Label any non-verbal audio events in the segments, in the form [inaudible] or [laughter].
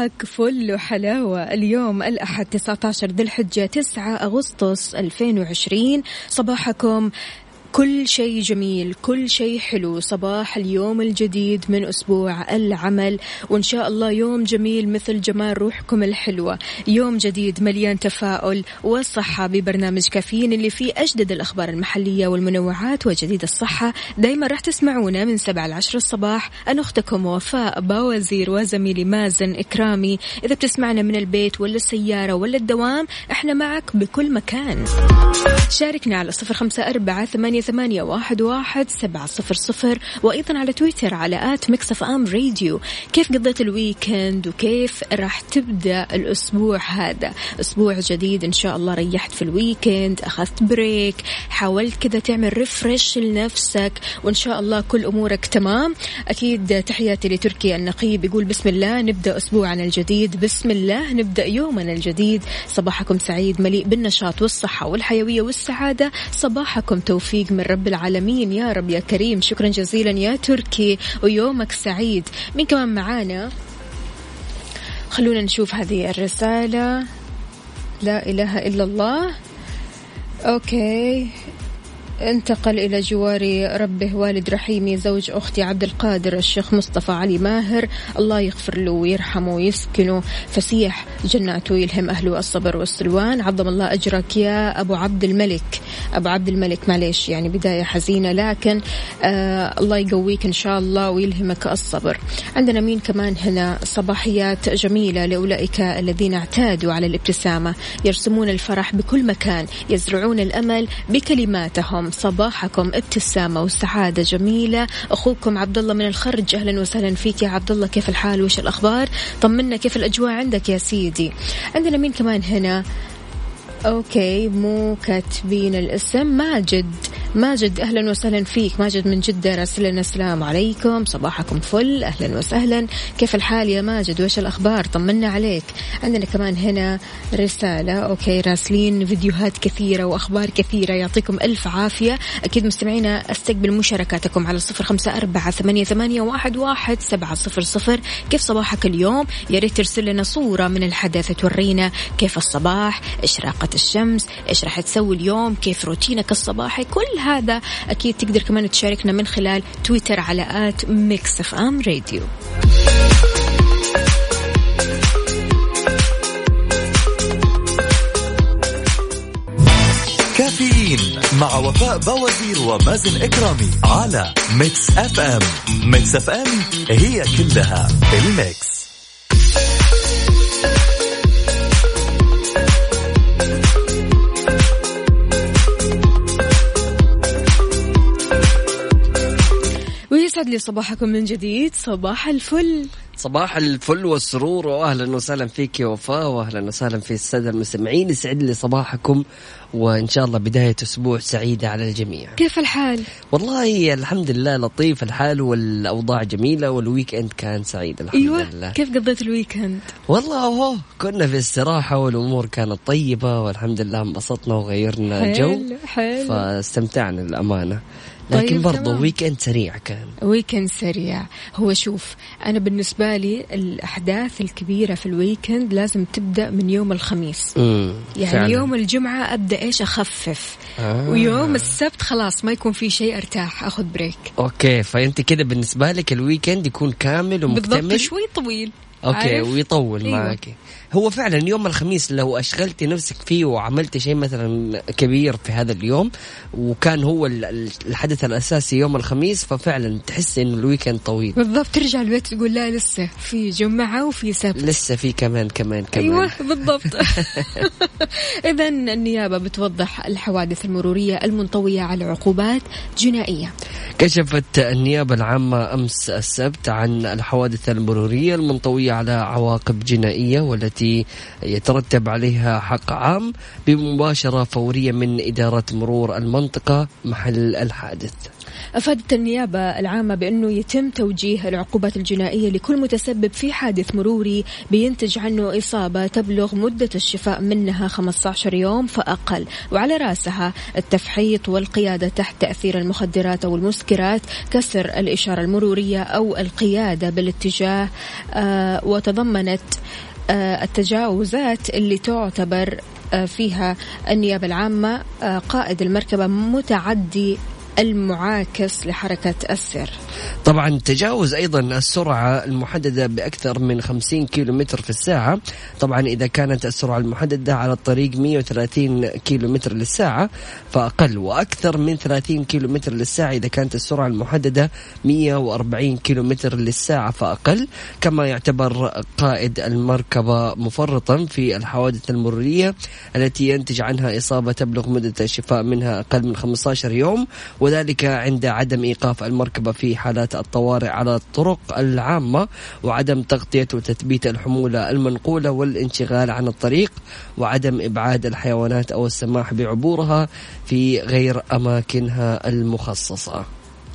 صباحك فل وحلاوة. اليوم الأحد 19 ذي الحجة 9 أغسطس 2020 صباحكم كل شيء جميل كل شيء حلو. صباح اليوم الجديد من أسبوع العمل وإن شاء الله يوم جميل مثل جمال روحكم الحلوة. يوم جديد مليان تفاؤل وصحة ببرنامج كافيين اللي فيه أجدد الأخبار المحلية والمنوعات وجديد الصحة. دايما راح تسمعونا من 7 ل 10 الصباح. أنا أختكم وفاء باوزير وزميلي مازن إكرامي. إذا بتسمعنا من البيت ولا السيارة ولا الدوام إحنا معك بكل مكان. شاركنا على صفر خمسة أربعة ثمانية, ثمانية واحد, واحد سبعة صفر صفر وأيضا على تويتر على at Mix FM Radio. كيف قضيت ال weekend وكيف راح تبدأ الأسبوع هذا؟ أسبوع جديد إن شاء الله ريحت في ال weekend أخذت break حاولت كذا تعمل refresh لنفسك وإن شاء الله كل أمورك تمام. أكيد تحياتي لتركي النقيب يقول بسم الله نبدأ أسبوعنا الجديد بسم الله نبدأ يومنا الجديد. صباحكم سعيد مليء بالنشاط والصحة والحيوية والسعادة. صباحكم توفيق من رب العالمين. يا رب يا كريم. شكرا جزيلا يا تركي ويومك سعيد. مين كمان معانا؟ خلونا نشوف هذه الرسالة. لا إله إلا الله. أوكي. انتقل إلى جوار ربه والد رحيمي زوج أختي عبد القادر الشيخ مصطفى علي ماهر. الله يغفر له ويرحمه ويسكنه فسيح جناته يلهم أهله الصبر والسلوان. عظم الله أجرك يا أبو عبد الملك. أبو عبد الملك معليش يعني بداية حزينة لكن آه الله يقويك إن شاء الله ويلهمك الصبر. عندنا مين كمان هنا؟ صباحيات جميلة لأولئك الذين اعتادوا على الابتسامة. يرسمون الفرح بكل مكان يزرعون الأمل بكلماتهم. صباحكم ابتسامة وسعادة جميلة. أخوكم عبد الله من الخرج أهلا وسهلا فيك يا عبد الله كيف الحال؟ وش الأخبار؟ طمنا كيف الأجواء عندك يا سيدي؟ عندنا مين كمان هنا؟ okay مو كاتبين الاسم. ماجد. ماجد أهلا وسهلا فيك. ماجد من جدة راسل لنا السلام عليكم. صباحكم فل. أهلا وسهلا. كيف الحال يا ماجد؟ وش الأخبار؟ طمنا عليك. عندنا كمان هنا رسالة. okay راسلين فيديوهات كثيرة وأخبار كثيرة. يعطيكم ألف عافية. أكيد مستمعينا أستقبل مشاركاتكم على صفر خمسة أربعة ثمانية, ثمانية واحد, واحد سبعة صفر صفر. كيف صباحك اليوم؟ يا ريت ترسل لنا صورة من الحدث تورينا كيف الصباح اشراقه الشمس إيش راح تسوي اليوم كيف روتينك الصباحي كل هذا أكيد تقدر كمان تشاركنا من خلال تويتر على at Mix FM Radio. كافيين مع وفاء بوازير ومازن إكرامي على Mix FM. Mix FM it's all in the mix. لي صباحكم من جديد صباح الفل صباح الفل والسرور واهلا وسهلا فيك يا وفاء واهلا وسهلا في السادة المستمعين يسعد لي صباحكم وإن شاء الله بداية أسبوع سعيدة على الجميع. كيف الحال؟ والله الحمد لله لطيف الحال والأوضاع جميلة وال weekend كان سعيد الحمد أيوة. لله. كيف قضيت ال weekend؟ والله هو كنا في استراحة والأمور كانت طيبة والحمد لله انبسطنا وغيرنا حلو جو حلو فاستمتعنا للأمانة. لكن طيب برضه. weekend سريع كان weekend سريع هو شوف أنا بالنسبة لي الأحداث الكبيرة في ال weekend لازم تبدأ من يوم الخميس امم يعني فعلاً. يوم الجمعة أبدأ إيش أخفف آه. ويوم السبت خلاص ما يكون في شيء أرتاح أخذ break okay فأنت كده بالنسبة لك ال weekend يكون كامل بالضبط ومكتمل شوي طويل okay عارف؟ ويطول أيوة. معك هو فعلا يوم الخميس لو اشغلتي نفسك فيه وعملتي شيء مثلا كبير في هذا اليوم وكان هو ال- ال- الحدث الأساسي يوم الخميس ففعلا تحس إنه ال weekend طويل. بالضبط ترجع البيت تقول لا لسه في جمعة وفي سبت. لسه في كمان كمان كمان. أيوه [laughs] بالضبط. [laughs] اذا النيابة بتوضح الحوادث المرورية المنطوية على عقوبات جنائية. كشفت النيابة العامة أمس السبت عن الحوادث المرورية المنطوية على عواقب جنائية والتي يترتب عليها حق عام بمباشرة فورية من إدارة مرور المنطقة محل الحادث. أفادت النيابة العامة بأنه يتم توجيه العقوبات الجنائية لكل متسبب في حادث مروري بينتج عنه إصابة تبلغ مدة الشفاء منها 15 يوم فأقل. وعلى رأسها التفحيط والقيادة تحت تأثير المخدرات أو المسكرات كسر الإشارة المرورية أو القيادة بالاتجاه آه وتضمنت التجاوزات اللي تعتبر آه، فيها النيابة العامة آه، قائد المركبة متعدي المعاكس لحركة السير. طبعا تجاوز أيضا السرعة المحددة بأكثر من 50 كيلو متر في الساعة. طبعا إذا كانت السرعة المحددة على الطريق 130 كيلو متر للساعة فأقل وأكثر من 30 كيلو متر للساعة. إذا كانت السرعة المحددة 140 كيلو متر للساعة فأقل. كما يعتبر قائد المركبة مفرطا في الحوادث المرورية التي ينتج عنها إصابة تبلغ مدة الشفاء منها أقل من 15 يوم. وذلك عند عدم إيقاف المركبة في حالات الطوارئ على الطرق العامة وعدم تغطية وتثبيت الحمولة المنقولة والانشغال عن الطريق وعدم إبعاد الحيوانات أو السماح بعبورها في غير أماكنها المخصصة.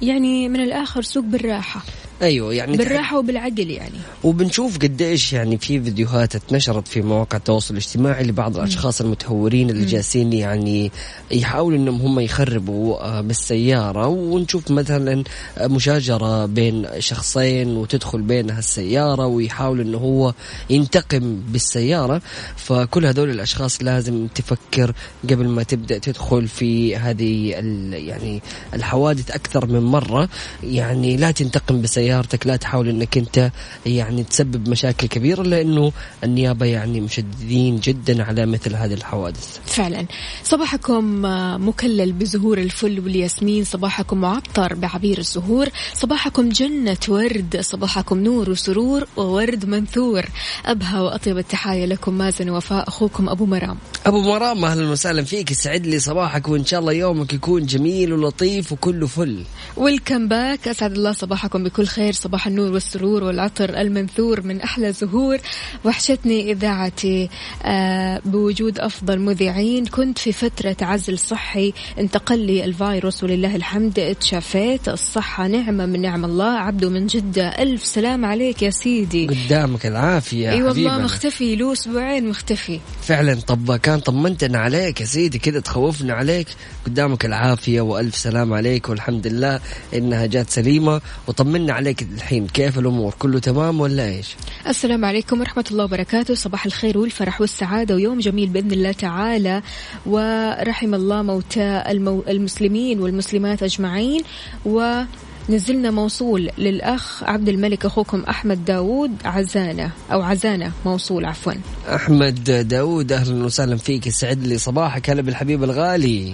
يعني من الآخر سوق بالراحة أيوه يعني بالراحة وبالعقل يعني. وبنشوف قديش يعني في فيديوهات اتنشرت في مواقع التواصل الاجتماعي لبعض الأشخاص المتهورين اللي جالسين يعني يحاولوا إنهم هم يخربوا آه، بالسيارة. ونشوف مثلا مشاجرة بين شخصين وتدخل بينها السياره ويحاول إنه هو ينتقم بالسيارة. فكل هذول الأشخاص لازم تفكر قبل ما تبدأ تدخل في هذه ال- يعني الحوادث أكثر من مرة. يعني لا تنتقم بسيارتك لا تحاول إنك أنت يعني تسبب مشاكل كبيرة لأنه النيابة يعني مشددين جدا على مثل هذه الحوادث. فعلا. صباحكم آه، مكلل بزهور الفل والياسمين. صباحكم معطر بعبير الزهور. صباحكم جنة ورد. صباحكم نور وسرور وورد منثور. أبهى وأطيب التحايا لكم. مازن وفاء أخوكم أبو مرام. أبو مرام أهلا وسهلا فيك يسعد لي صباحك وإن شاء الله يومك يكون جميل ولطيف وكله فل. welcome back أسعد الله صباحكم بكل خير صباح النور والسرور والعطر المنثور من أحلى زهور وحشتني إذاعتي آه، بوجود أفضل مذيعين. كنت في فترة عزل صحي انتقل لي الفيروس ولله الحمد اتشافيت الصحة نعمة من نعم الله. عبده من جدة ألف سلام عليك يا سيدي. قدامك العافية اي والله حبيبنا. مختفي له أسبوعين مختفي. فعلا طب كان طمنتنا عليك يا سيدي كذا تخوفنا عليك. قدامك العافية وألف سلام عليك والحمد لله إنها جات سليمة. وطمنا عليك الحين كيف الأمور؟ كله تمام ولا إيش؟ السلام عليكم ورحمة الله وبركاته. صباح الخير والفرح والسعادة ويوم جميل بإذن الله تعالى. ورحم الله موتى المو... المسلمين والمسلمات أجمعين. و نزلنا موصول للأخ عبد الملك أخوكم أحمد داوود عزانة أو عزانة موصول عفوا. أحمد داود أهلا وسهلا فيك يسعد لي صباحك هلا بالحبيب الغالي.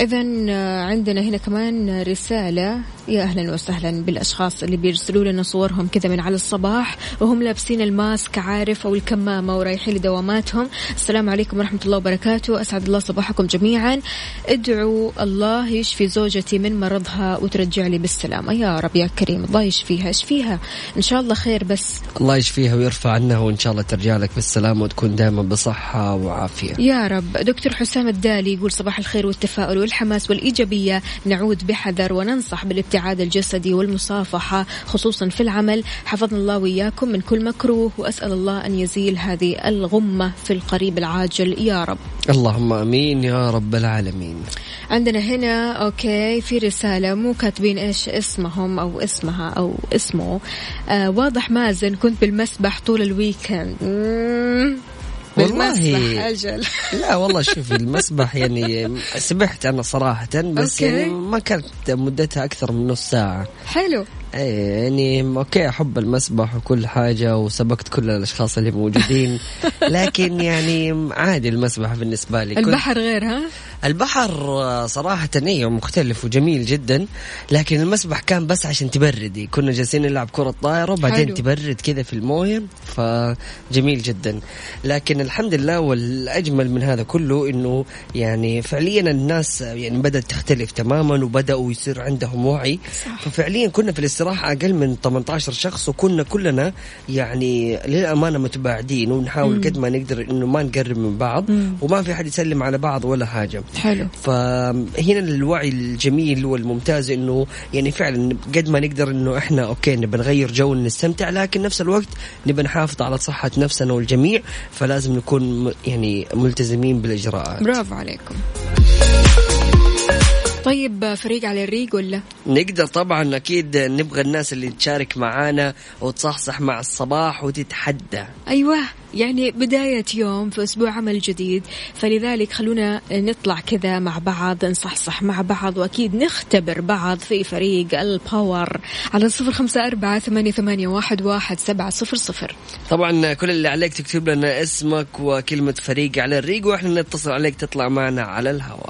إذا عندنا هنا كمان رسالة. يا أهلا وسهلا بالأشخاص اللي بيرسلوا لنا صورهم كذا من على الصباح وهم لابسين الماسك عارف أو الكمامة ورايحين لدواماتهم. السلام عليكم ورحمة الله وبركاته. أسعد الله صباحكم جميعا. ادعوا الله يشفي زوجتي من مرضها وترجع لي بالسلامة. يا رب يا كريم الله يشفيها اشفيها إن شاء الله خير بس. الله يشفيها ويرفع عنها وإن شاء الله ترجع لك بالسلامة وتكون دائما بصحة وعافية. يا رب. دكتور حسام الدالي يقول صباح الخير والتفاؤل. والحماس والإيجابية نعود بحذر وننصح بالابتعاد الجسدي والمصافحة خصوصا في العمل. حفظنا الله وإياكم من كل مكروه وأسأل الله أن يزيل هذه الغمة في القريب العاجل. يا رب. اللهم آمين يا رب العالمين. عندنا هنا okay في رسالة مو كاتبين إيش اسمهم أو اسمها أو اسمه. آه واضح مازن كنت بالمسبح طول ال weekend. بالمسبح أجل. [laughs] لا والله شوفي المسبح يعني سبحت أنا صراحة بس okay. يعني ما كانت مدتها أكثر من نص ساعة. حلو. إيه يعني okay أحب المسبح وكل حاجة وسبقت كل الأشخاص اللي موجودين. [laughs] لكن يعني عادي المسبح بالنسبة لي. البحر غير ها؟ البحر صراحة إيه مختلف وجميل جدا. لكن المسبح كان بس عشان تبردي. كنا جالسين نلعب كرة طائرة وبعدين حلو. تبرد كذا في الموية فجميل جدا. لكن الحمد لله والأجمل من هذا كله إنه يعني فعليا الناس يعني بدأت تختلف تماما وبدأوا يصير عندهم وعي. ففعليا كنا في الاستراحة أقل من 18 شخص وكنا كلنا يعني للأمانة متباعدين ونحاول قد ما نقدر إنه ما نقرب من بعض وما في حد يسلم على بعض ولا حاجة. حلو. فهنا الوعي الجميل والممتاز إنه يعني فعلا قد ما نقدر إنه إحنا أوكي نبى نغير جو نستمتع لكن نفس الوقت نبى نحافظ على صحة نفسنا والجميع فلازم نكون يعني ملتزمين بالإجراءات. برافو عليكم. طيب فريق على الريق ولا؟ نقدر طبعا أكيد نبغى الناس اللي تشارك معانا وتصحصح مع الصباح وتتحدى. أيوه يعني بداية يوم في أسبوع عمل جديد فلذلك خلونا نطلع كذا مع بعض نصحصح مع بعض وأكيد نختبر بعض في فريق الباور على صفر خمسة أربعة ثمانية, ثمانية واحد, واحد سبعة صفر صفر. طبعا كل اللي عليك تكتب لنا اسمك وكلمة فريق على الريق وإحنا نتصل عليك تطلع معنا على الهواء.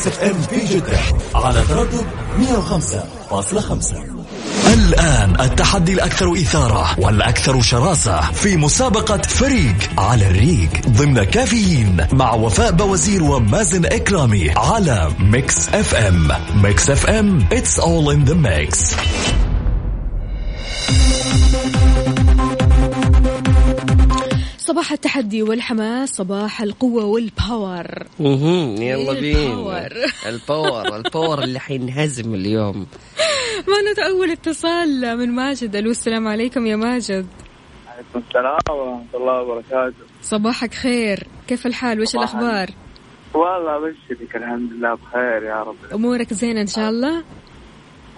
Mix FM في جدة على تردد 105.5 الآن التحدي الأكثر إثارة والأكثر شراسة في مسابقة فريق على الريق ضمن كافيين مع وفاء بوازير ومازن إكرامي على Mix FM. Mix FM it's all in the mix. صباح التحدي والحماس صباح القوة وال power مهم. يلا. بينا. [laughs] ال power ال power اللي حينهزم اليوم. معنا أول اتصال من ماجد. ألو السلام عليكم يا ماجد. عليكم السلام ورحمة الله وبركاته. صباحك خير. كيف الحال؟ وش الأخبار؟ والله أبشرك الحمد لله بخير يا رب. أمورك زينة إن شاء الله؟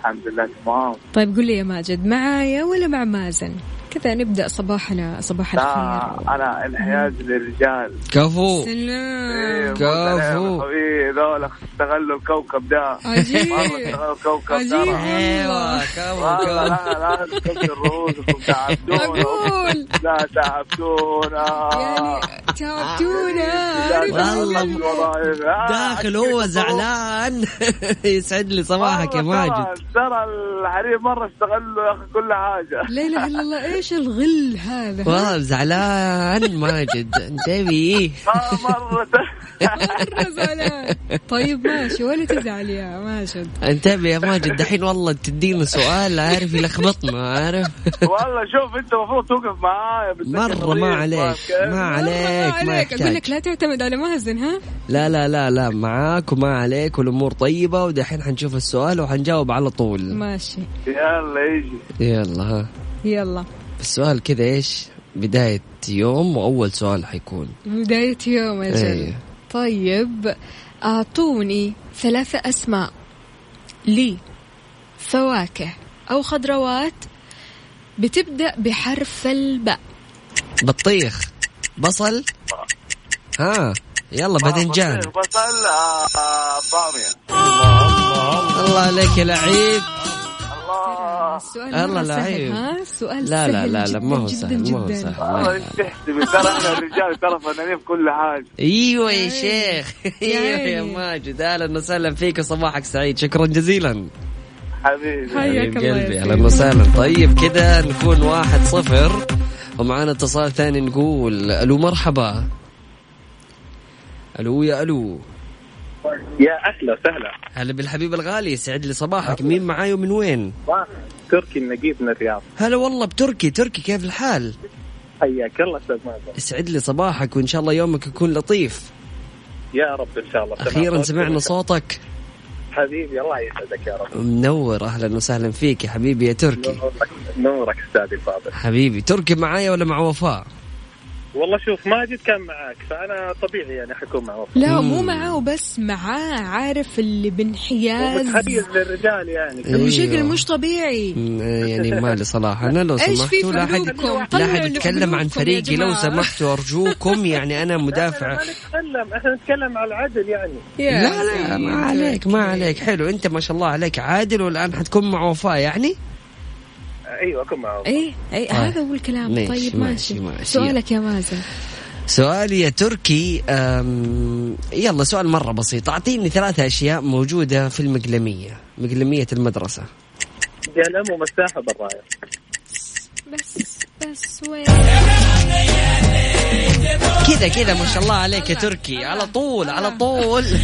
الحمد لله تمام. طيب قل لي يا ماجد معايا ولا مع مازن؟ كذا نبدأ صباحنا صباح لا الخير. أنا انحياز للرجال. كفو. سلام. كفو. حبيبي ذولا استغلوا الكوكب ده. عجيب. استغلوا الكوكب عجيب. ده أيوه كفو لا لا تكسر رؤوسكم تعبتونا أقول. لا تعبتونا. يعني تعبتونا. لا والله. لا، داخل هو. زعلان. [laughs] يسعد لي صباحك يا ماجد. ترى الحريم مرة استغلوا يا أخي كل حاجة. لا إله إلا الله. إيش الغل هذا؟ والله زعلان ماجد انتبه آه مرة. مرة [laughs] زعلان. طيب ماشي. ولا تزعل يا ماجد انتبه يا ماجد؟ دحين والله تدينا سؤال عارف يلخبطنا عارف؟ والله شوف أنت المفروض توقف معايا مرة ما عليك؟ ما عليك ما عليك. أقول لك لا تعتمد على مازن ها؟ لا لا لا لا معاك وما عليك والأمور طيبة ودحين حنشوف السؤال وحنجاوب على طول. ماشي. يلا يجي. يلا ها. يلا. السؤال كذا إيش؟ بداية يوم وأول سؤال حيكون. بداية يوم أجل إيه. طيب أعطوني ثلاثة أسماء لي. فواكه أو خضروات بتبدأ بحرف الباء. بطيخ. بصل. ها يلا باذنجان بصل بصل آه، آه، باميه الله عليك يا لعيب. الله السؤال الله سهل لعيب. ها؟ سؤال لا سهل لا لا لا ما هو سهل ما هو. سهل. والله. إيش تحسبي ترى إحنا الرجال ترى فنانين في كل حاجة أيوه يا شيخ. [laughs] يا أيوه يا. ماجد. أهلا وسهلا فيك وصباحك سعيد. شكرا جزيلا. حبيبي. حياك حبيب الله يا قلبي. أهلا وسهلا. طيب كذا نكون واحد صفر. ومعانا اتصال ثاني نقول ألو مرحبا. ألو يا ألو. يا أهلا وسهلا. هلا بالحبيب الغالي يسعد لي صباحك. مين معاي ومن وين؟ تركي النقيب من الرياض. هلا والله بتركي تركي كيف الحال؟ حياك الله أستاذ مازن. يسعد لي صباحك وإن شاء الله يومك يكون لطيف. يا رب إن شاء الله. أخيرا سمعنا صوتك. حبيبي الله يسعدك يا رب. منور أهلا وسهلا فيك يا حبيبي يا تركي. نورك نورك أستاذي الفاضل حبيبي تركي معايا ولا مع وفاء؟ والله شوف ماجد كان معاك فأنا طبيعي يعني حكون معه لا مو. معاه وبس معاه عارف اللي بانحياز ومتحيز للرجال يعني إيه. بشكل أيوه. مش طبيعي م- يعني مالي صراحة أنا لو إيش في سمحتوا لا قلوبكم؟ لا في يتكلم عن فريقي لو. سمحتوا أرجوكم يعني أنا مدافع إحنا ما نتكلم إحنا نتكلم على العدل يعني لا لا ما. عليك ما عليك حلو أنت ما شاء الله عليك عادل والآن حتكون مع وفاء يعني أيوه أكون معه إيه إيه طيب. هذا هو الكلام. ماشي، طيب ماشي، ماشي, ماشي. سؤالك يا مازن. سؤالي يا تركي أم يلا سؤال مرة بسيط. أعطيني ثلاثة أشياء موجودة في المقلمية مقلمية المدرسة. يا الأم ومساحة بالراية. بس بس وين؟ كذا كذا ما شاء الله عليك يا تركي. على طول على طول. [laughs]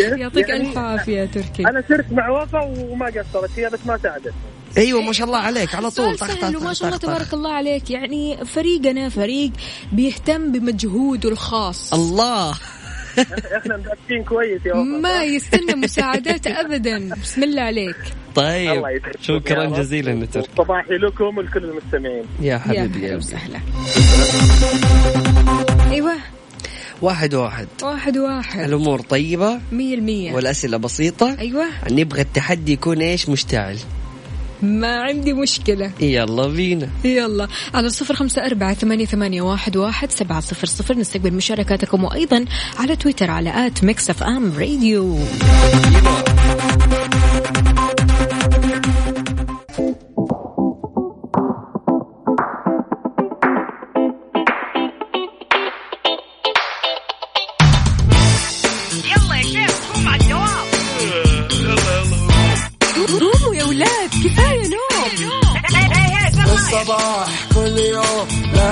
يعطيك يعني الف عافية يا تركي. أنا صرت مع وفا وما قصرت هي بس ما ساعدت أيوه ما شاء الله عليك على طول طخ وما طخ شاء الله. تبارك الله عليك. يعني فريقنا فريق بيهتم بمجهوده الخاص. الله. [laughs] إحنا مدرسين كويس يا ما يستنى مساعدات ابدا. بسم الله عليك. طيب يا شكرا. جزيلا يا تركي صباحي لكم ولكل المستمعين. يا يا حبيبي قلبي. وسهلا. [laughs] أيوه. واحد واحد. واحد واحد. الأمور طيبة؟ مية المية. والأسئلة بسيطة؟ أيوه. نبغى التحدي يكون إيش؟ مشتعل. ما عندي مشكلة. يلا بينا. يلا. على صفر خمسة أربعة ثمانية, ثمانية واحد, واحد سبعة صفر صفر. نستقبل مشاركاتكم وأيضا على تويتر على at Mix FM Radio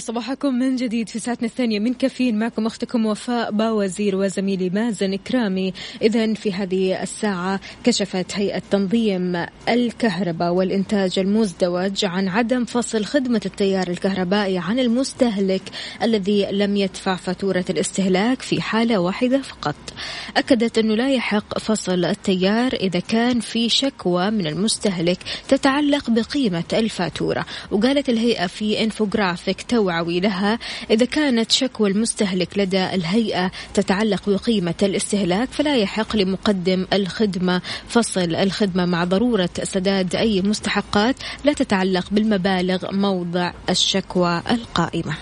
صباحكم من جديد في ساعتنا الثانية. من كافيين معكم أختكم وفاء باوزير وزميلي مازن إكرامي. إذا في هذه الساعة كشفت هيئة تنظيم الكهرباء والإنتاج المزدوج عن عدم فصل خدمة التيار الكهربائي عن المستهلك الذي لم يدفع فاتورة الاستهلاك في حالة واحدة فقط. أكدت أنه لا يحق فصل التيار إذا كان في شكوى من المستهلك تتعلق بقيمة الفاتورة. وقالت الهيئة في انفوغرافيك توعوي لها إذا كانت شكوى المستهلك لدى الهيئة تتعلق بقيمة الاستهلاك فلا يحق لمقدم الخدمة فصل الخدمة مع ضرورة سداد أي مستحقات لا تتعلق بالمبالغ موضع الشكوى القائمة.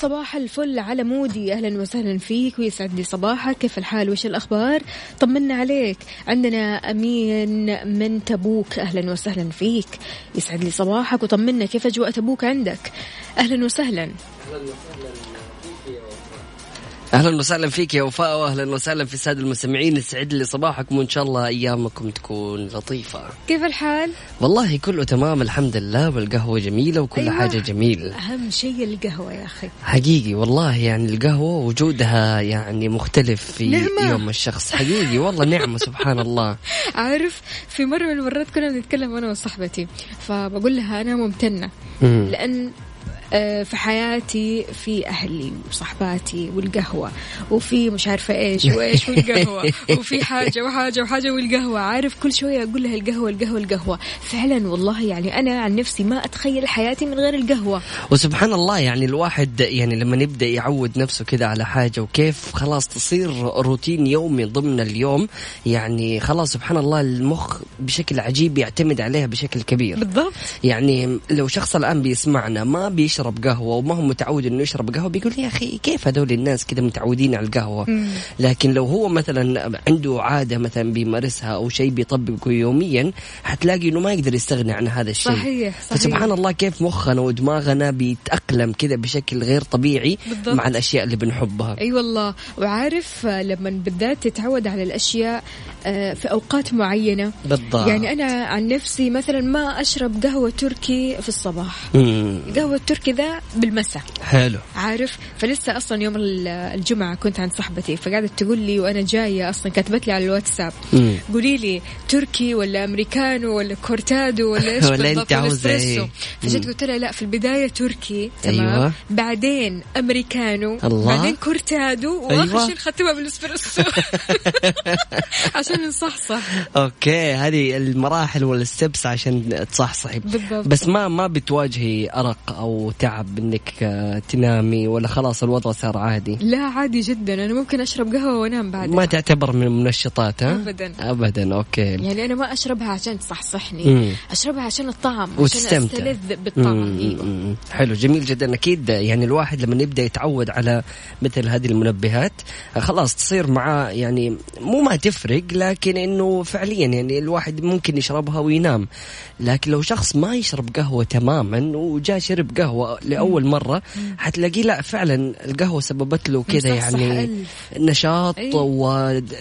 صباح الفل على مودي. أهلا وسهلا فيك ويسعد لي صباحك. كيف الحال؟ وش الأخبار؟ طمنا عليك. عندنا أمين من تبوك. أهلا وسهلا فيك. يسعد لي صباحك وطمنا. كيف أجواء تبوك عندك؟ أهلا وسهلا. أهلا وسهلا. فيك يا وفاء واهلا وسهلا في الساده المستمعين. يسعد لي صباحكم وإن شاء الله أيامكم تكون لطيفة. كيف الحال؟ والله كله تمام الحمد لله والقهوة جميلة وكل أيوة. حاجة جميل أهم شيء القهوة يا أخي. حقيقي والله يعني القهوة وجودها يعني مختلف في نعمة. يوم الشخص. حقيقي والله نعمة سبحان الله. [laughs] عارف في مرة من المرات كنا بنتكلم أنا وصاحبتي فبقول لها أنا ممتنة. مم. لأن في حياتي في أهلي وصحباتي والقهوة وفي مش عارفة إيش وإيش والقهوة [laughs] وفي حاجة وحاجة وحاجة والقهوة. عارف كل شوية أقول لها القهوة القهوة القهوة. فعلا والله يعني أنا عن نفسي ما أتخيل حياتي من غير القهوة. وسبحان الله يعني الواحد يعني لما يبدأ يعود نفسه كده على حاجة وكيف خلاص تصير روتين يومي ضمن اليوم. يعني خلاص سبحان الله المخ بشكل عجيب يعتمد عليها بشكل كبير. بالضبط. يعني لو شخص الآن بيسمعنا ما بيشرب قهوة وما هو متعود إنه يشرب قهوة بيقول يا أخي كيف هذول الناس كذا متعودين على القهوة؟ لكن لو هو مثلا عنده عادة مثلا بيمارسها أو شيء بيطبقه يوميا حتلاقي إنه ما يقدر يستغني عن هذا الشيء. صحيح، صحيح. فسبحان الله كيف مخنا ودماغنا بيتأقلم كذا بشكل غير طبيعي بالضبط. مع الأشياء اللي بنحبها. أي والله. وعارف آه، لما بالذات تتعود على الأشياء آه، في أوقات معينة. بالضبط. يعني أنا عن نفسي مثلا ما أشرب قهوة تركي في الصباح. مم. قهوة التركي ذا بالمساء حلو عارف فلسه أصلا يوم ال- الجمعة كنت عند صاحبتي فقعدت تقول لي وأنا جاية أصلا كتبت لي على الواتساب. قولي لي تركي ولا أمريكانو ولا كورتادو ولا إيش [laughs] ولا عاوزة اسبريسو إيه؟ فجيت. قلت لها لا في البداية تركي تمام أيوة. بعدين أمريكانو الله. بعدين كورتادو وأخر أيوة. شيء نختمها بالإسبريسو [laughs] [laughs] عشان نصحصح okay هذه المراحل وال steps عشان تصحصحي بالضبط. بس ما ما بتواجهي أرق أو تعب انك آه، تنامي ولا خلاص الوضع صار عادي؟ لا عادي جدا. أنا ممكن أشرب قهوة وأنام بعدها ما تعتبر من المنشطات ها؟ أبداً. ابدا okay. يعني أنا ما أشربها عشان تصحصحني. مم. أشربها عشان الطعم عشان وتستمتع. أستلذ بالطعم. أيوه. مم. حلو جميل جدا. أكيد يعني الواحد لما يبدأ يتعود على مثل هذه المنبهات خلاص تصير معاه يعني مو ما تفرق لكن إنه فعليا يعني الواحد ممكن يشربها وينام. لكن لو شخص ما يشرب قهوة تماما وجاء شرب قهوة لأول مرة حتلاقيه لا فعلا القهوة سببت له كذا يعني. نشاط أيوة.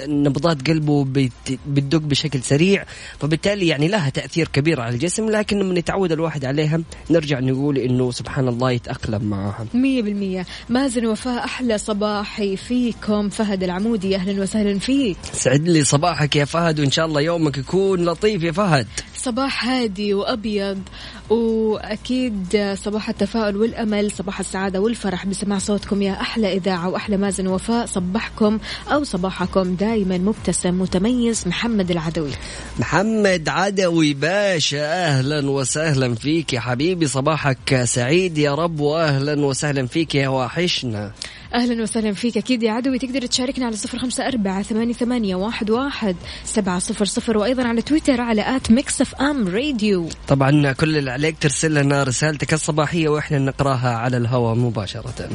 ونبضات قلبه بت- بتدق بشكل سريع فبالتالي يعني لها تأثير كبير على الجسم لكن لما يتعود الواحد عليها نرجع نقول إنه سبحان الله يتأقلم معها. مية بالمية. مازن وفاء أحلى صباحي فيكم. فهد العمودي أهلا وسهلا فيك. سعد لي صباحك يا فهد وإن شاء الله يومك يكون لطيف يا فهد. صباح هادي وأبيض. وأكيد صباح التفاؤل والأمل صباح السعادة والفرح. بسماع صوتكم يا أحلى إذاعة وأحلى مازن وفاء. صبحكم أو صباحكم دائما مبتسم متميز. محمد العدوي. محمد عدوي باشا أهلا وسهلا فيك يا حبيبي. صباحك سعيد يا رب واهلا وسهلا فيك يا واحشنا أهلا وسهلا فيك. أكيد يا عدوي تقدر تشاركنا على صفر خمسة أربعة ثمانية, ثمانية واحد, واحد سبعة صفر صفر وأيضا على تويتر على at Mix FM Radio. طبعا كل اللي عليك ترسل لنا رسالتك الصباحية وإحنا نقراها على الهواء مباشرة.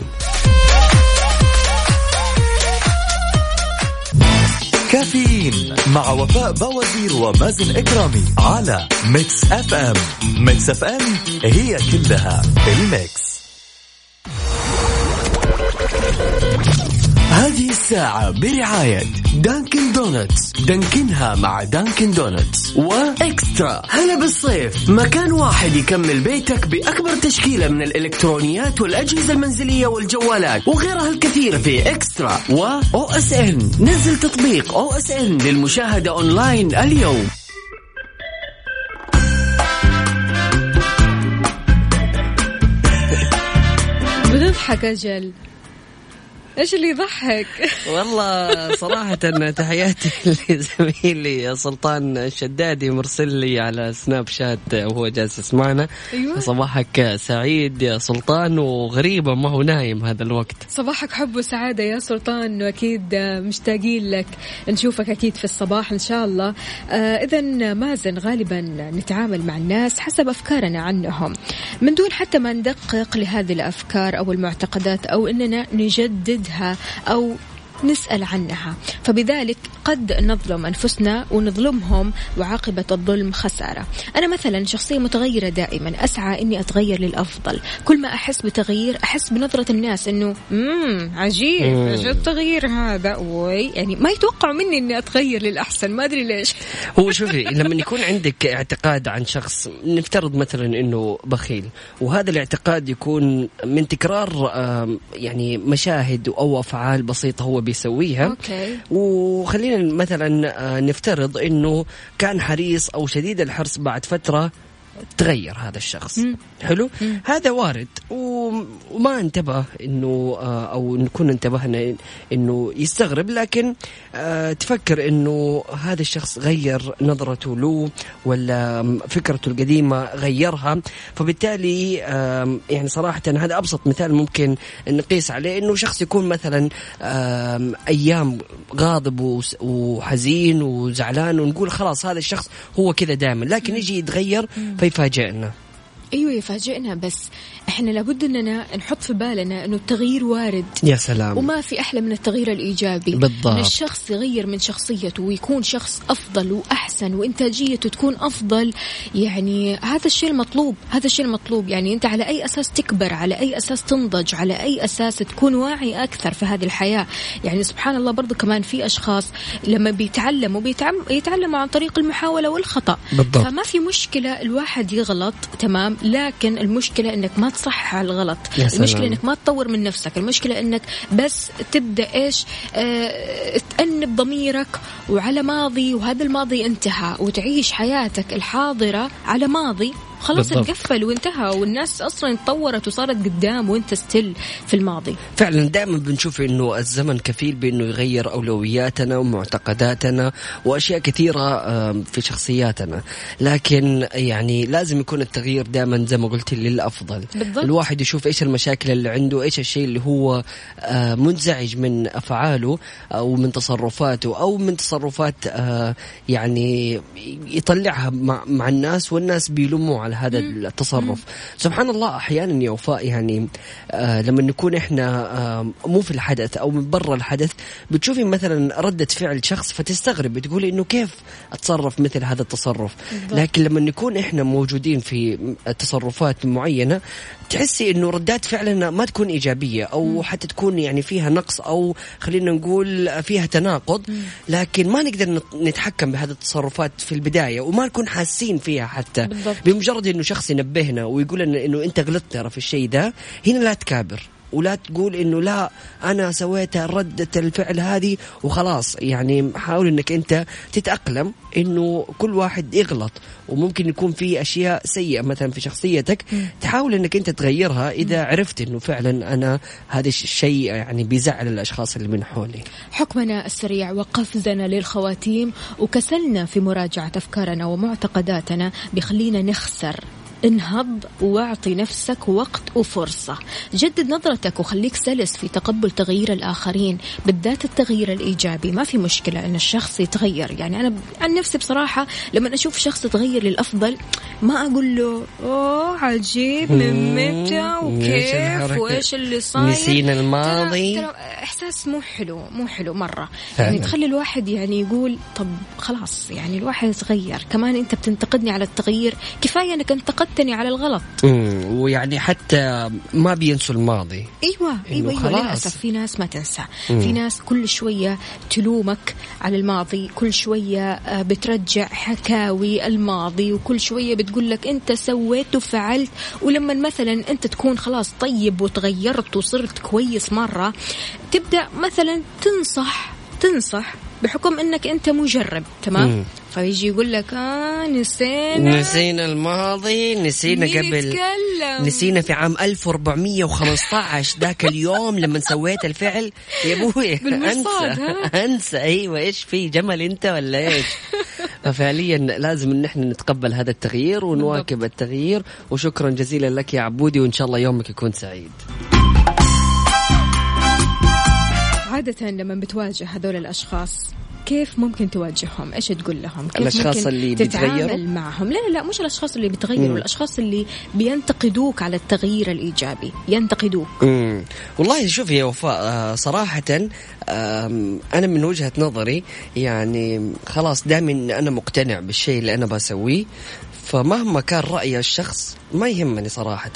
كافيين مع وفاء بوازير ومازن إكرامي على Mix FM. Mix FM هي كلها ال mix. هذه الساعة برعاية Dunkin' Donuts. Dunkin ها مع Dunkin' Donuts. و Extra. هلا بالصيف. مكان واحد يكمل بيتك بأكبر تشكيلة من الإلكترونيات والأجهزة المنزلية والجوالات وغيرها الكثير في Extra و OSN. نزل تطبيق OSN للمشاهدة أونلاين اليوم. بتضحك أجل إيش اللي يضحك؟ والله صراحة تحياتي [laughs] لزميلي سلطان الشدادي مرسل لي على سناب شات وهو جالس يسمعنا أيوة. صباحك سعيد يا سلطان وغريبة ما هو نايم هذا الوقت صباحك حب وسعادة يا سلطان وأكيد مشتاقين لك نشوفك أكيد في الصباح إن شاء الله آه إذا مازن غالبا نتعامل مع الناس حسب أفكارنا عنهم من دون حتى ما ندقق لهذه الأفكار أو المعتقدات أو أننا نجددها أو نسأل عنها. فبذلك قد نظلم أنفسنا ونظلمهم وعاقبة الظلم خسارة. أنا مثلا شخصية متغيرة دائما. أسعى أني أتغير للأفضل. كل ما أحس بتغيير أحس بنظرة الناس أنه مم عجيب إيش التغيير هذا. وي يعني ما يتوقعوا مني أني أتغير للأحسن. ما أدري ليش. هو شوفي [laughs] لما يكون عندك اعتقاد عن شخص نفترض مثلا إنه بخيل وهذا الاعتقاد يكون من تكرار يعني مشاهد أو أفعال بسيطة هو بيسويها أوكي. وخلينا مثلا آه، نفترض إنه كان حريص أو شديد الحرص بعد فترة تغير هذا الشخص. مم. حلو؟ هذا وارد. وما انتبه إنه آه، أو نكون انتبهنا إنه يستغرب لكن آه، تفكر إنه هذا الشخص غير نظرته له ولا فكرته القديمة غيرها. فبالتالي يعني صراحة هذا أبسط مثال ممكن نقيس عليه إنه شخص يكون مثلا أيام غاضب وحزين وزعلان ونقول خلاص هذا الشخص هو كذا دائما. لكن يجي يتغير فيفاجئنا أيوه يفاجئنا بس إحنا لابد إننا نحط في بالنا إنه التغيير وارد. يا سلام. وما في أحلى من التغيير الإيجابي. بالضبط. إن الشخص يغير من شخصيته ويكون شخص أفضل وأحسن وإنتاجيته تكون أفضل يعني هذا الشيء المطلوب هذا الشيء المطلوب. يعني أنت على أي أساس تكبر على أي أساس تنضج على أي أساس تكون واعي أكثر في هذه الحياة. يعني سبحان الله برضو كمان في أشخاص لما بيتعلموا بيتعم- يتعلموا عن طريق المحاولة والخطأ. بالضبط. فما في مشكلة الواحد يغلط تمام لكن المشكلة إنك ما تصحح على الغلط. المشكلة إنك ما تطور من نفسك المشكلة إنك بس تبدأ إيش؟ آه تأنب ضميرك وعلى ماضي وهذا الماضي انتهى وتعيش حياتك الحاضرة على ماضي. خلاص. انقفل وانتهى والناس أصلا تطورت وصارت قدام وانت ستيل في الماضي فعلا دائما بنشوف إنه الزمن كفيل بإنه يغير أولوياتنا ومعتقداتنا وأشياء كثيرة في شخصياتنا لكن يعني لازم يكون التغيير دائما زي ما قلت للافضل بالضبط. الواحد يشوف إيش المشاكل اللي عنده إيش الشيء اللي هو آه، منزعج من أفعاله أو من تصرفاته أو من تصرفات آه، يعني يطلعها مع, مع الناس والناس بيلوموا على هذا التصرف. سبحان الله أحيانا يا وفاء يعني آه لما نكون إحنا آه مو في الحدث أو من برا الحدث بتشوفي مثلا ردة فعل شخص فتستغرب بتقولي إنه كيف أتصرف مثل هذا التصرف؟ لكن لما نكون إحنا موجودين في تصرفات معينة تحسي إنه ردات فعلنا ما تكون إيجابية أو حتى تكون يعني فيها نقص أو خلينا نقول فيها تناقض. لكن ما نقدر نت- نتحكم بهذه التصرفات في البداية وما نكون حاسين فيها حتى. بالضبط. بمجرد إنه شخص ينبهنا ويقول لنا إنه أنت غلطت ترى في الشيء ده هنا لا تكابر. ولا تقول إنه لا أنا سويت ردة الفعل هذه وخلاص. يعني حاول إنك أنت تتأقلم إنه كل واحد يغلط. وممكن يكون في أشياء سيئة مثلا في شخصيتك تحاول إنك أنت تغيرها إذا عرفت إنه فعلا أنا هذا الشيء يعني بيزعل الأشخاص اللي من حولي. حكمنا السريع وقفزنا للخواتيم وكسلنا في مراجعة أفكارنا ومعتقداتنا. بيخلينا نخسر. انهض واعطي نفسك وقت وفرصة. جدد نظرتك وخليك سلس في تقبل تغيير الآخرين بالذات التغيير الإيجابي. ما في مشكلة أن الشخص يتغير. يعني أنا عن نفسي بصراحة لما أشوف شخص يتغير للأفضل ما أقول له أوه عجيب من متى وكيف؟ وإيش اللي صاير؟ نسينا الماضي. ترى, إحساس مو حلو مو حلو فعلاً. يعني تخلي الواحد يعني يقول طب خلاص يعني الواحد يتغير. كمان أنت بتنتقدني على التغيير. كفاية إنك انتقدت ثبتني على الغلط. مم، ويعني حتى ما بينسوا الماضي. أيوه أيوه خلاص. للأسف في ناس ما تنسى. في ناس كل شوية تلومك على الماضي كل شوية آه، بترجع حكاوي الماضي وكل شوية بتقول لك أنت سويت وفعلت. ولما مثلا أنت تكون خلاص طيب وتغيرت وصرت كويس مرة تبدأ مثلا تنصح تنصح بحكم إنك أنت مجرب تمام؟ مم. فيجي يقول لك آه نسينا. نسينا الماضي نسينا قبل. يتكلم؟ نسينا في عام 1415 ذاك اليوم لما سويت الفعل. يا أبوي [laughs] أنسى؟ أنسى. أيوه إيش في جمل أنت ولا إيش؟ [laughs] ففعليا لازم إن إحنا نتقبل هذا التغيير ونواكب التغيير. وشكرا جزيلا لك يا عبودي وإن شاء الله يومك يكون سعيد. عادة لما بتواجه هذول الأشخاص كيف ممكن تواجههم؟ إيش تقول لهم؟ كيف الأشخاص ممكن اللي تتعامل بيتغيروا؟ معهم؟ لا لا لا مش الأشخاص اللي بيتغيروا،. الأشخاص اللي بينتقدوك على التغيير الإيجابي، ينتقدوك. امم والله شوف يا وفاء آه، صراحة أنا من وجهة نظري يعني خلاص دائما أنا مقتنع بالشيء اللي أنا بسويه فمهما كان رأي الشخص ما يهمني صراحة.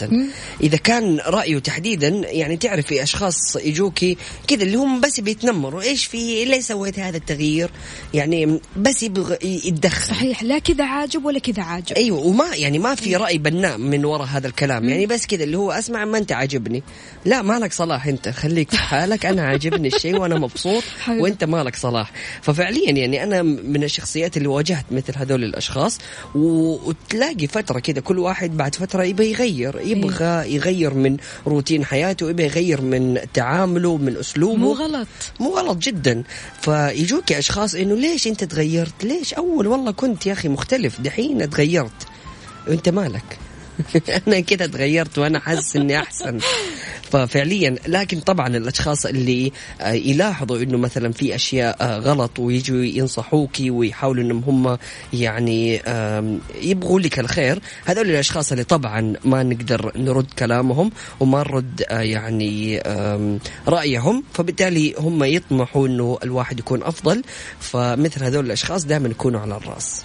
إذا كان رأيه تحديدا يعني تعرف في أشخاص يجوكي كذا اللي هم بس بيتنمروا. إيش في ليه سويت هذا التغيير؟ يعني بس يبغى يتدخل. صحيح لا كذا عاجب ولا كذا عاجب. أيوه وما يعني ما في رأي بناء من وراء هذا الكلام. يعني بس كذا اللي هو أسمع ما أنت عاجبني. لا مالك صلاح أنت. خليك في حالك. أنا عاجبني الشيء وأنا مبسوط. [laughs] وأنت مالك صلاح. ففعليا يعني أنا من الشخصيات اللي واجهت مثل هذول الأشخاص و- وتلاقي فترة كذا كل واحد بعد فترة يبغى يغير يبغى يغير من روتين حياته يبغى يغير من تعامله من أسلوبه. مو غلط. مو غلط جدا. فيجوك أشخاص إنه ليش أنت تغيرت؟ ليش؟ أول والله كنت يا أخي مختلف دحين تغيرت. أنت مالك. [laughs] أنا كده تغيرت وأنا حاسس إني أحسن. ففعليا لكن طبعا الأشخاص اللي آه، يلاحظوا إنه مثلا في أشياء آه، غلط ويجوا ينصحوكي ويحاولوا إنهم هم يعني يبغوا لك الخير هذول الأشخاص اللي طبعا ما نقدر نرد كلامهم وما نرد آه، يعني رأيهم. فبالتالي هم يطمحوا إنه الواحد يكون أفضل. فمثل هذول الأشخاص دائما يكونوا على الرأس.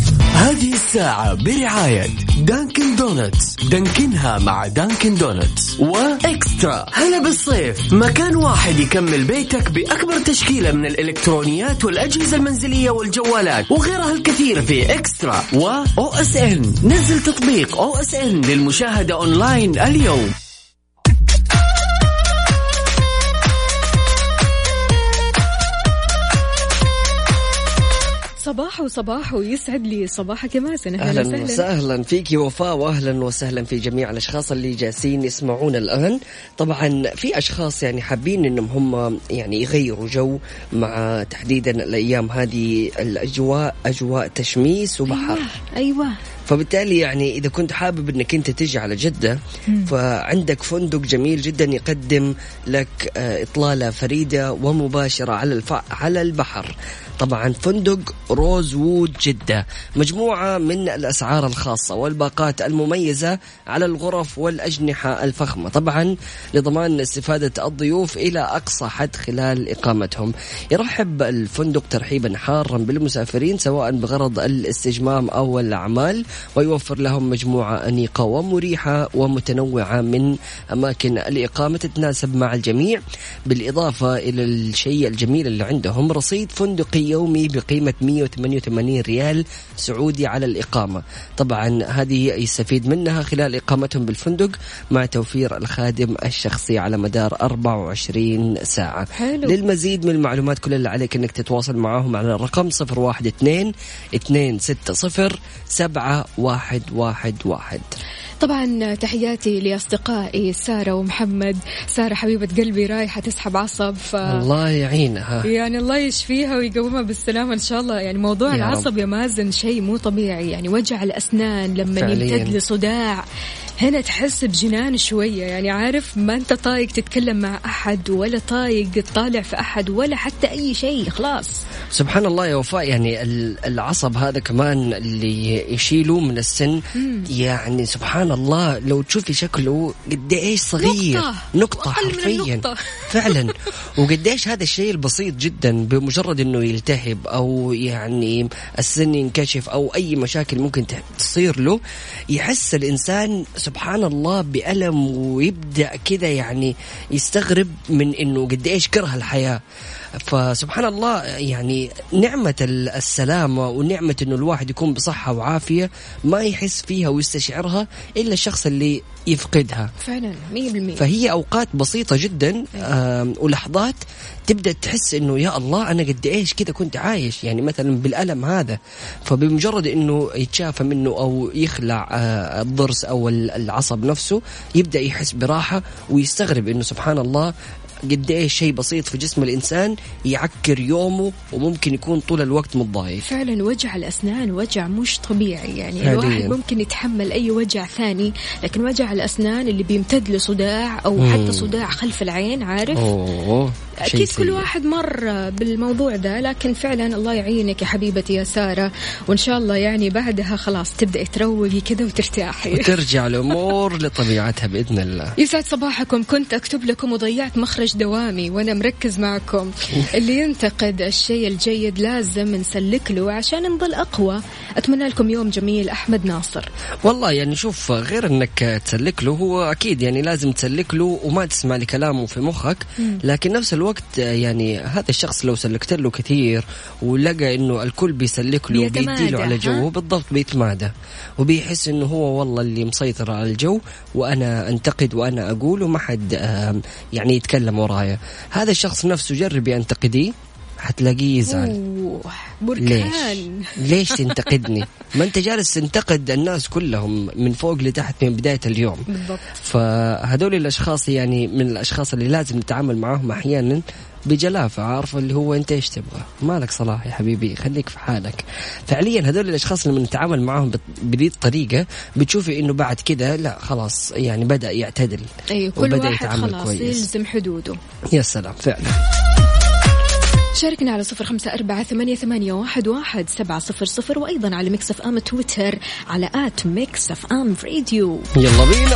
هذه الساعة برعاية Dunkin' Donuts. Dunkin ها مع Dunkin' Donuts. و Extra. هلا بالصيف. مكان واحد يكمل بيتك بأكبر تشكيلة من الإلكترونيات والأجهزة المنزلية والجوالات وغيرها الكثير في Extra. و OSN. نزل تطبيق OSN للمشاهدة أونلاين اليوم. صباح وصباح ويسعد لي صباحك يا مازن أهلا وسهلا. فيك وفاء واهلا وسهلا في جميع الأشخاص اللي جالسين يسمعونا الآن. طبعا في أشخاص يعني حابين إنهم هم يعني يغيروا جو مع تحديدا الأيام هذه الأجواء أجواء تشميس وبحر. أيوه. فبالتالي يعني إذا كنت حابب إنك أنت تجي على جدة فعندك فندق جميل جدا يقدم لك آه، إطلالة فريدة ومباشرة على الف... على البحر. طبعا فندق روز وود جدة مجموعة من الأسعار الخاصة والباقات المميزة على الغرف والأجنحة الفخمة. طبعا لضمان استفادة الضيوف إلى أقصى حد خلال إقامتهم. يرحب الفندق ترحيبا حارا بالمسافرين سواء بغرض الاستجمام أو الأعمال. ويوفر لهم مجموعة أنيقة ومريحة ومتنوعة من أماكن الإقامة تتناسب مع الجميع بالإضافة إلى الشيء الجميل اللي عندهم رصيد فندقي يومي بقيمة 188 ريال سعودي على الإقامة طبعا هذه يستفيد منها خلال إقامتهم بالفندق مع توفير الخادم الشخصي على مدار 24 ساعة حلو. للمزيد من المعلومات كل اللي عليك أنك تتواصل معهم على الرقم 012 260 7111 طبعا تحياتي لأصدقائي سارة ومحمد. سارة حبيبة قلبي رايحة تسحب عصب ف الله يعينها. يعني الله يشفيها ويقومها بالسلامة إن شاء الله. يعني موضوع يا العصب رب. يا مازن شيء مو طبيعي. يعني وجع الأسنان لما. يمتد لصداع. هنا تحس بجنان شوية يعني عارف؟ ما أنت طايق تتكلم مع أحد ولا طايق تطالع في أحد ولا حتى أي شيء خلاص. سبحان الله يا وفاء يعني ال- العصب هذا كمان اللي يشيله من السن يعني سبحان الله لو تشوفي شكله قد إيش صغير. نقطة. نقطة حرفيا. النقطة. [laughs] فعلا. وقد إيش هذا الشيء البسيط جدا بمجرد إنه يلتهب أو يعني السن ينكشف أو أي مشاكل ممكن تصير له يحس الإنسان سبحان الله بألم ويبدأ كذا يعني يستغرب من إنه قد إيش كره الحياة. فسبحان الله يعني نعمة ال- السلامة ونعمة إنه الواحد يكون بصحة وعافية ما يحس فيها ويستشعرها إلا الشخص اللي يفقدها. فعلا مية بالمية. فهي أوقات بسيطة جدا ولحظات تبدأ تحس إنه يا الله أنا قد إيش كذا كنت عايش؟ يعني مثلا بالألم هذا فبمجرد إنه يتشافى منه أو يخلع آه، الضرس أو ال- العصب نفسه يبدأ يحس براحة ويستغرب إنه سبحان الله قد إيش شيء بسيط في جسم الإنسان يعكر يومه وممكن يكون طول الوقت متضايق. فعلا وجع الأسنان وجع مش طبيعي. يعني فعلياً. الواحد ممكن يتحمل أي وجع ثاني لكن وجع الأسنان اللي بيمتد لصداع أو مم. حتى صداع خلف العين عارف؟ أوه شيء أكيد كل. واحد مر بالموضوع ده لكن فعلا الله يعينك يا حبيبتي يا سارة. وإن شاء الله يعني بعدها خلاص تبدأي تروقي كده وترتاحي. وترجع الأمور لطبيعتها بإذن الله. يسعد صباحكم. كنت أكتب لكم وضيعت مخرج دوامي وأنا مركز معكم. اللي ينتقد الشيء الجيد لازم نسلك له عشان نضل أقوى. أتمنى لكم يوم جميل أحمد ناصر. والله يعني شوف غير إنك تسلك له هو أكيد يعني لازم تسلك له وما تسمع لكلامه في مخك. لكن نفس الوقت يعني هذا الشخص لو سلكت له كثير ولقى إنه الكل بيسلك له بيتمادى، وبيديله على؟ جوه بالضبط بيتمادى. وبيحس إنه هو والله اللي مسيطر على الجو وأنا أنتقد وأنا أقول وما حد يعني يتكلم ورايا. هذا الشخص نفسه جربي انتقديه حتلاقيه يزعل. أوه ليش؟ بركان. ليش تنتقدني؟ [laughs] ما أنت جالس تنتقد الناس كلهم من فوق لتحت من بداية اليوم. بالضبط. فهذول الأشخاص يعني من الأشخاص اللي لازم نتعامل معاهم أحيانا بجلافة عارفة اللي هو أنت إيش تبغى؟ مالك صلاح يا حبيبي خليك في حالك. فعليا هذول الأشخاص لما نتعامل معاهم بذي الطريقة بتشوفي إنه بعد كذا لا خلاص يعني بدأ يعتدل أيوة كل وبدأ واحد يتعامل خلاص كويس. يلزم حدوده. يا سلام فعلا. شاركنا على صفر خمسة أربعة ثمانية, ثمانية واحد, واحد سبعة صفر صفر وأيضا على Mix FM تويتر على at Mix FM Radio. يلا بينا.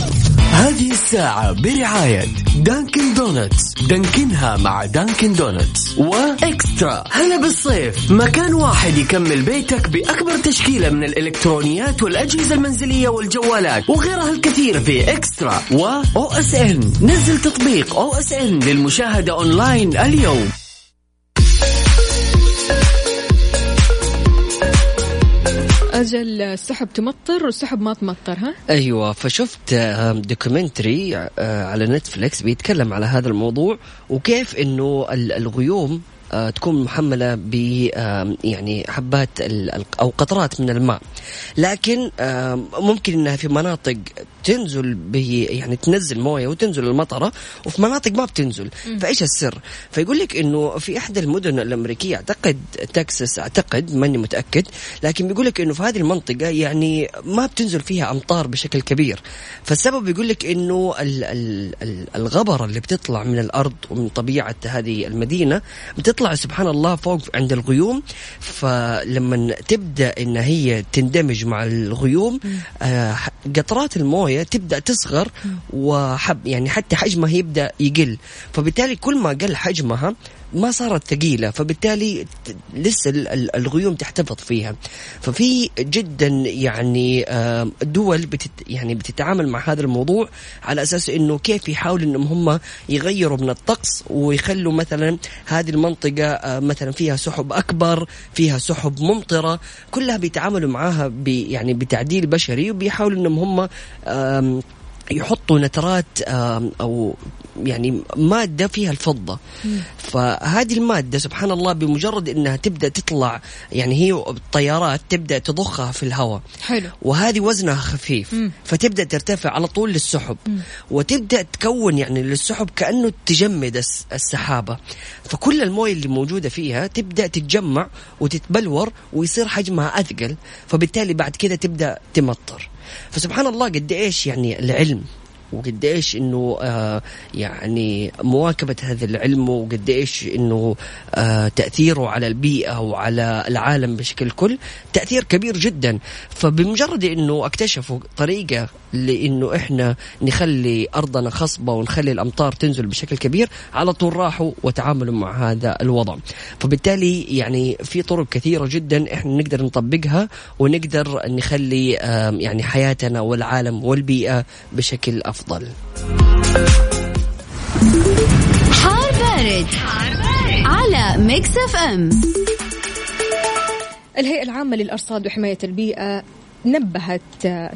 هذه الساعة برعاية Dunkin' Donuts Dunkin ها مع Dunkin' Donuts و Extra. هلا بالصيف. مكان واحد يكمل بيتك بأكبر تشكيلة من الإلكترونيات والأجهزة المنزلية والجوالات وغيرها الكثير في Extra و OSN نزل تطبيق OSN للمشاهدة أونلاين اليوم. أجل السحب تمطر والسحب ما تمطر ها؟ أيوه فشفت documentary آه، على نتفليكس بيتكلم على هذا الموضوع وكيف إنه ال- الغيوم آه، تكون محملة ب يعني حبات أو قطرات من الماء. لكن ممكن إنها في مناطق تنزل به يعني تنزل مويه وتنزل المطره وفي مناطق ما بتنزل. فإيش السر؟ فيقول لك إنه في احدى المدن الأمريكية أعتقد تكساس أعتقد ماني متأكد لكن بيقول لك إنه في هذه المنطقة يعني ما بتنزل فيها أمطار بشكل كبير. فالسبب يقول لك إنه ال- ال- ال- الغبرة اللي بتطلع من الأرض ومن طبيعة هذه المدينة بتطلع سبحان الله فوق عند الغيوم. فلما تبدأ إن هي تندمج مع الغيوم آه، قطرات الموية تبدأ تصغر وحب يعني حتى حجمها يبدأ يقل. فبالتالي كل ما قل حجمها ما صارت ثقيلة فبالتالي لسه ال- ال- الغيوم تحتفظ فيها. ففي جدا يعني دول بتت يعني بتتعامل مع هذا الموضوع على أساس إنه كيف يحاولوا إنهم هم يغيروا من الطقس ويخلوا مثلا هذه المنطقة مثلا فيها سحب أكبر فيها سحب ممطرة. كلها بيتعاملوا معاها يعني بتعديل بشري وبيحاولوا إنهم هم يحطوا نترات أو يعني مادة فيها الفضة. فهذه المادة سبحان الله بمجرد إنها تبدأ تطلع يعني هي الطيارات تبدأ تضخها في الهواء. حلو. وهذه وزنها خفيف مم. فتبدأ ترتفع على طول للسحب. وتبدأ تكون يعني للسحب كأنه تجمد الس- السحابة. فكل الموية اللي موجودة فيها تبدأ تتجمع وتتبلور ويصير حجمها أثقل. فبالتالي بعد كده تبدأ تمطر. فسبحان الله قد إيش يعني العلم وقد إيش إنه آه يعني مواكبة هذا العلم وقد إيش إنه آه تأثيره على البيئة وعلى العالم بشكل كل تأثير كبير جدا. فبمجرد إنه أكتشفوا طريقة لإنه إحنا نخلي أرضنا خصبة ونخلي الأمطار تنزل بشكل كبير على طول راحوا وتعاملوا مع هذا الوضع. فبالتالي يعني في طرق كثيرة جدا إحنا نقدر نطبقها ونقدر نخلي يعني حياتنا والعالم والبيئة بشكل أفضل. حار بارد, على Mix FM. الهيئة العامة للأرصاد وحماية البيئة نبهت آه،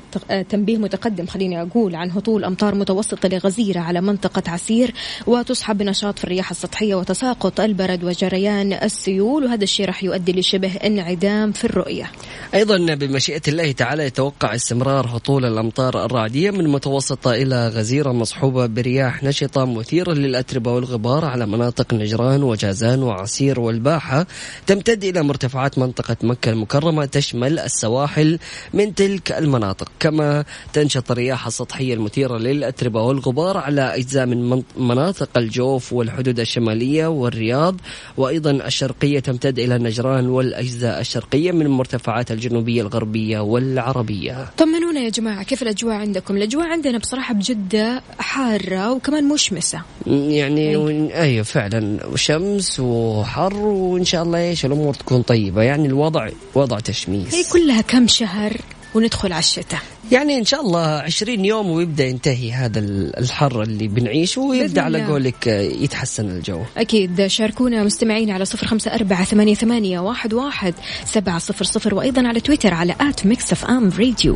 تنبيه متقدم خليني أقول عن هطول أمطار متوسطة لغزيرة على منطقة عسير وتصحب بنشاط في الرياح السطحية وتساقط البرد وجريان السيول وهذا الشيء راح يؤدي لشبه انعدام في الرؤية. أيضا بمشيئة الله تعالى يتوقع استمرار هطول الأمطار الرعدية من متوسطة إلى غزيرة مصحوبة برياح نشطة مثيرة للأتربة والغبار على مناطق نجران وجازان وعسير والباحة تمتد إلى مرتفعات منطقة مكة المكرمة تشمل السواحل من تلك المناطق. كما تنشط الرياح السطحية المثيرة للأتربة والغبار على أجزاء من من- مناطق الجوف والحدود الشمالية والرياض. وأيضا الشرقية تمتد إلى نجران والأجزاء الشرقية من المرتفعات الجنوبية الغربية والعربية. طمنونا يا جماعة كيف الأجواء عندكم؟ الأجواء عندنا بصراحة بجدة حارة وكمان مشمسة. يعني ون- أيوه فعلا. شمس وحر وإن شاء الله إيش الأمور تكون طيبة. يعني الوضع وضع هي تشميس كلها كم شهر؟ وندخل على الشتاء. يعني إن شاء الله 20 يوم ويبدأ ينتهي هذا ال- الحر اللي بنعيشه ويبدأ على. قولك يتحسن الجو. أكيد. شاركونا مستمعين على صفر خمسة أربعة ثمانية, ثمانية واحد, واحد سبعة صفر صفر وأيضا على تويتر على at Mix FM Radio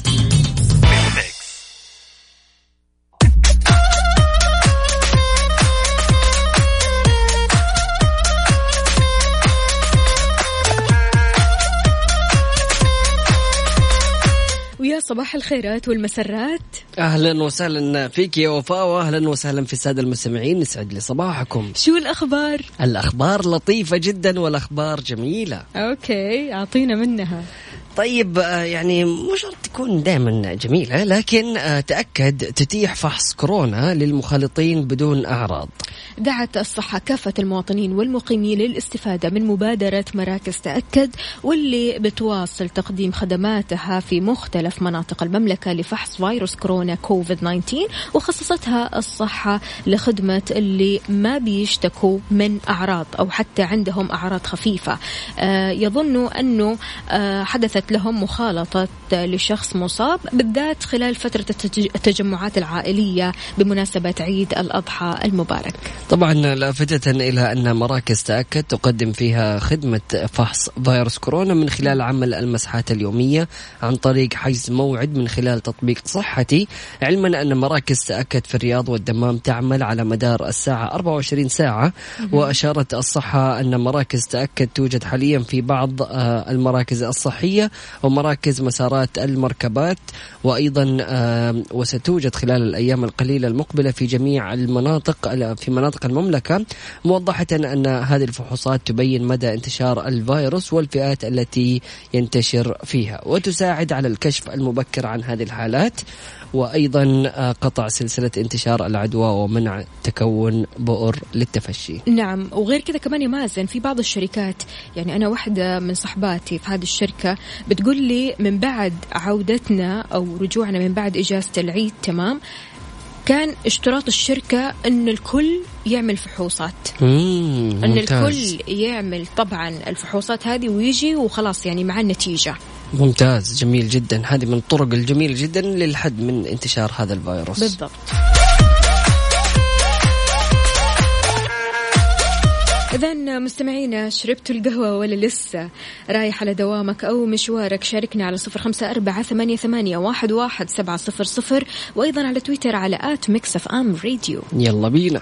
صباح الخيرات والمسرات. أهلا وسهلا فيك يا وفاء واهلا وسهلا في السادة المستمعين يسعد لي صباحكم شو الأخبار؟ الأخبار لطيفة جدا والأخبار جميلة. okay أعطينا منها. طيب آه، يعني مو شرط تكون دائما جميلة لكن آه، تأكد تتيح فحص كورونا للمخالطين بدون أعراض. دعت الصحة كافة المواطنين والمقيمين للاستفادة من مبادرة مراكز تأكد واللي بتواصل تقديم خدماتها في مختلف مناطق المملكة لفحص فيروس كورونا كوفيد 19 وخصصتها الصحة لخدمة اللي ما بيشتكوا من أعراض أو حتى عندهم أعراض خفيفة. آه، يظنوا آه، حدثت لهم مخالطة. لشخص مصاب بالذات خلال فترة التج- التجمعات العائلية بمناسبة عيد الأضحى المبارك. طبعا لافتة إلى أن مراكز تأكد تقدم فيها خدمة فحص فيروس كورونا من خلال عمل المسحات اليومية عن طريق حجز موعد من خلال تطبيق صحتي علما أن مراكز تأكد في الرياض والدمام تعمل على مدار الساعة 24 ساعة. وأشارت الصحة أن مراكز تأكد توجد حاليا في بعض آه، المراكز الصحية ومراكز مسارات المركبات. وأيضا وستوجد خلال الأيام القليلة المقبلة في جميع المناطق في مناطق المملكة موضحة أن هذه الفحوصات تبين مدى انتشار الفيروس والفئات التي ينتشر فيها. وتساعد على الكشف المبكر عن هذه الحالات. وأيضا آه، قطع سلسلة انتشار العدوى ومنع تكون بؤر للتفشي. نعم وغير كذا كمان يا مازن في بعض الشركات يعني أنا واحدة من صحباتي في هذه الشركة بتقول لي من بعد عودتنا أو رجوعنا من بعد إجازة العيد تمام؟ كان اشتراط الشركة أن الكل يعمل فحوصات. مم، أن ممتاز. الكل يعمل طبعا الفحوصات هذه ويجي وخلاص يعني مع النتيجة. ممتاز جميل جدا. هذه من الطرق الجميلة جدا للحد من انتشار هذا الفيروس. بالضبط. إذا مستمعينا شربتوا القهوة ولا لسه؟ رايح على دوامك أو مشوارك شاركنا على صفر خمسة أربعة ثمانية, ثمانية واحد, واحد سبعة صفر صفر وأيضا على تويتر على at Mix FM راديو. يلا بينا.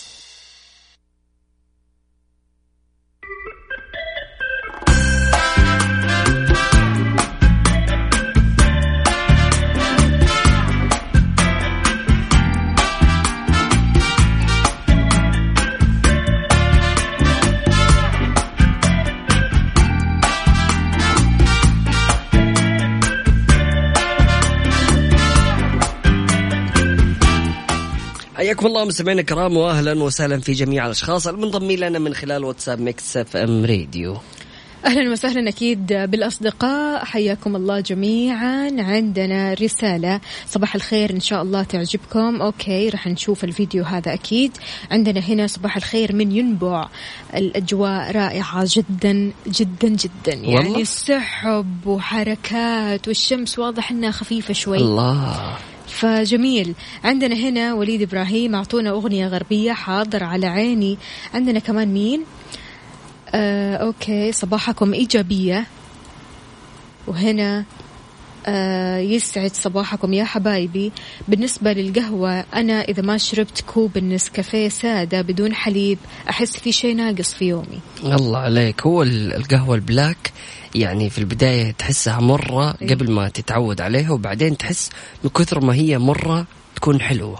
حياكم الله مستمعينا الكرام واهلا وسهلا في جميع الأشخاص المنضمين لنا من خلال واتساب Mix FM Radio. أهلا وسهلا أكيد بالأصدقاء. حياكم الله جميعا. عندنا رسالة. صباح الخير إن شاء الله تعجبكم. okay رح نشوف الفيديو هذا أكيد. عندنا هنا صباح الخير من ينبع. الأجواء رائعة جدا جدا جدا. يعني والله؟ سحب وحركات والشمس واضح إنها خفيفة شوي. الله. فجميل. عندنا هنا وليد إبراهيم أعطونا أغنية غربية حاضر على عيني. عندنا كمان مين؟ آه، okay صباحكم إيجابية. وهنا آه يسعد صباحكم يا حبايبي. بالنسبة للقهوة أنا إذا ما شربت كوب النسكافيه سادة بدون حليب أحس في شيء ناقص في يومي. الله عليك. هو ال- القهوة ال black يعني في البداية تحسها مرة إيه. قبل ما تتعود عليها وبعدين تحس من كثر ما هي مرة تكون حلوة.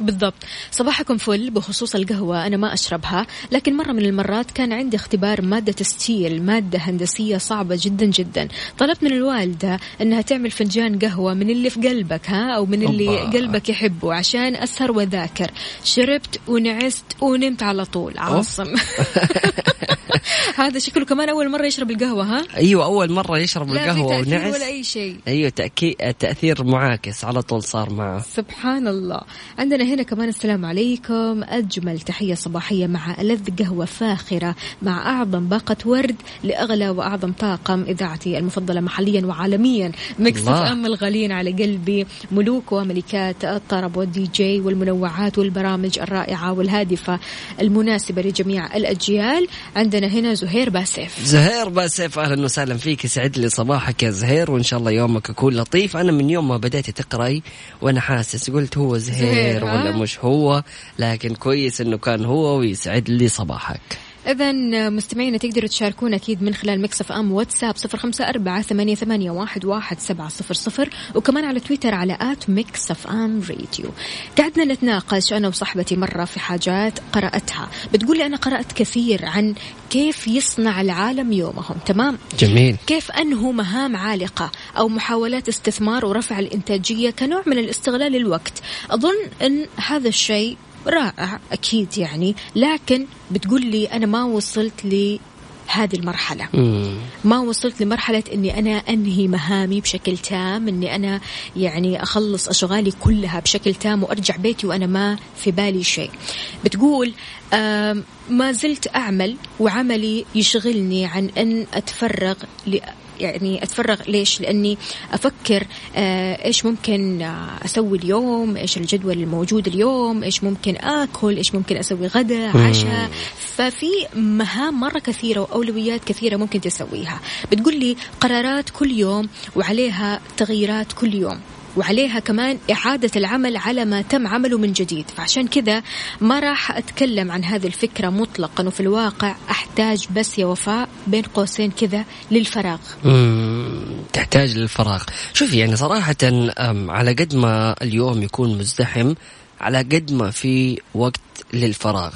بالضبط. صباحكم فل بخصوص القهوة أنا ما أشربها لكن مرة من المرات كان عندي اختبار مادة ستيل مادة هندسية صعبة جدا جدا. طلبت من الوالدة أنها تعمل فنجان قهوة من اللي في قلبك ها أو من اللي أوبا. قلبك يحبه عشان أسهر وذاكر شربت ونعست ونمت على طول. عاصم. [laughs] هذا شكله كمان أول مرة يشرب القهوة ها؟ أيوة أول مرة يشرب لا في تأثير ونعس. ولا أي شيء. أيوة تأكيد تأثير معاكس على طول صار معه. سبحان الله عندنا هنا كمان السلام عليكم. أجمل تحية صباحية مع ألذ قهوة فاخرة مع أعظم باقة ورد لأغلى وأعظم طاقم إذاعتي المفضلة محليا وعالميا. Mix الله. FM الغاليين على قلبي. ملوك وملكات الطرب والدي جي والمنوعات والبرامج الرائعة والهادفة المناسبة لجميع الأجيال. عندنا هنا زهير باسف. زهير باسف أهلا وسهلا فيك يسعد لي صباحك يا زهير وإن شاء الله يومك يكون لطيف. أنا من يوم ما بديت تقرأي وأنا حاسس قلت هو زهير زهير، ها؟ ولا مش هو؟ لكن كويس إنه كان هو ويسعد لي صباحك. إذا مستمعينا تقدروا تشاركونا أكيد من خلال Mix FM واتساب صفر خمسة أربعة ثمانية, ثمانية واحد, واحد سبعة صفر صفر وكمان على تويتر على at Mix FM Radio. قعدنا نتناقش أنا وصاحبتي مرة في حاجات قرأتها. بتقول لي أنا قرأت كثير عن كيف يصنع العالم يومهم. تمام؟ جميل. كيف أنهوا مهام عالقة أو محاولات استثمار ورفع الإنتاجية كنوع من الاستغلال الوقت أظن أن هذا الشيء رائع أكيد يعني. لكن بتقول لي أنا ما وصلت لهذه المرحلة. مم. ما وصلت لمرحلة أني أنا أنهي مهامي بشكل تام أني أنا يعني أخلص أشغالي كلها بشكل تام وأرجع بيتي وأنا ما في بالي شيء. بتقول ما زلت أعمل وعملي يشغلني عن أن أتفرغ يعني أتفرغ ليش؟ لأني أفكر آه إيش ممكن أسوي اليوم، إيش الجدول الموجود اليوم، إيش ممكن آكل، إيش ممكن أسوي غدا، عشاء، ففي مهام مرة كثيرة وأولويات كثيرة ممكن تسويها، بتقول لي قرارات كل يوم وعليها تغييرات كل يوم. وعليها كمان إعادة العمل على ما تم عمله من جديد. فعشان كذا ما راح أتكلم عن هذه الفكرة مطلقا وفي الواقع أحتاج بس يا وفاء بين قوسين كذا للفراغ. تحتاج للفراغ. شوفي يعني صراحة على قد ما اليوم يكون مزدحم على قد ما في وقت للفراغ.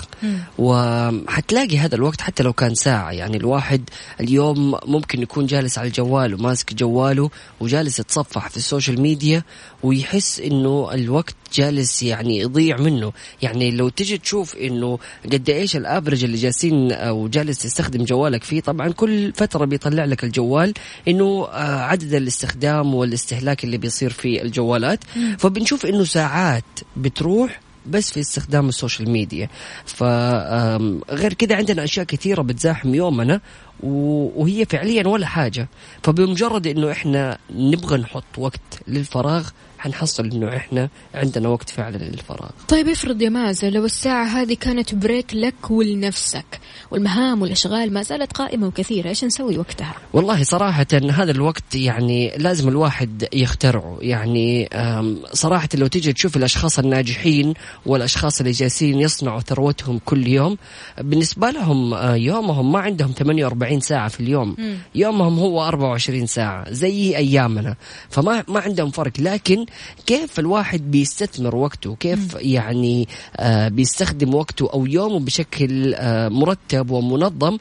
وحتلاقي هذا الوقت حتى لو كان ساعة يعني الواحد اليوم ممكن يكون جالس على الجوال وماسك جواله وجالس يتصفح في ال social media ويحس إنه الوقت جالس يعني يضيع منه. يعني لو تجي تشوف إنه قد إيش ال average اللي جالسين أو جالس تستخدم جوالك فيه طبعا كل فترة بيطلع لك الجوال إنه آه، عدد الاستخدام والاستهلاك اللي بيصير في الجوالات. فبنشوف إنه ساعات بتروح بس في استخدام ال social media. فغير كذا عندنا أشياء كثيرة بتزاحم يومنا وهي فعليا ولا حاجة. فبمجرد إنه إحنا نبغى نحط وقت للفراغ حنحصل إنه إحنا عندنا وقت فعلا للفراغ. طيب افرض يا مازن لو الساعة هذه كانت break لك ولنفسك والمهام والأشغال ما زالت قائمة وكثيرة إيش نسوي وقتها؟ والله صراحة هذا الوقت يعني لازم الواحد يخترعه. يعني أم، صراحة لو تيجي تشوف الأشخاص الناجحين والأشخاص اللي جالسين يصنعوا ثروتهم كل يوم بالنسبة لهم آه، يومهم ما عندهم 48 ساعة في اليوم. يومهم هو 24 ساعة زي أيامنا. فما ما عندهم فرق. لكن كيف الواحد بيستثمر وقته؟ كيف يعني آه، بيستخدم وقته أو يومه بشكل آه، مرتب ومنظم؟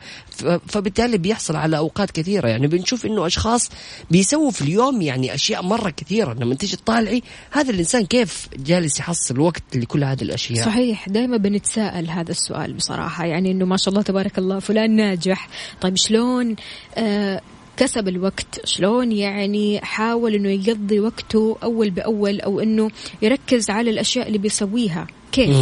فبالتالي بيحصل على أوقات كثيرة. يعني بنشوف إنه أشخاص بيسووا في اليوم يعني أشياء مرة كثيرة. لما تيجي تطالعي هذا الإنسان كيف جالس يحصل وقت لكل هذه الأشياء؟ صحيح. دائما بنتساءل هذا السؤال بصراحة. يعني إنه ما شاء الله تبارك الله فلان ناجح. طيب شلون آه كسب الوقت. شلون يعني حاول إنه يقضي وقته أول بأول أو إنه يركز على الأشياء اللي بيسويها؟ كيف.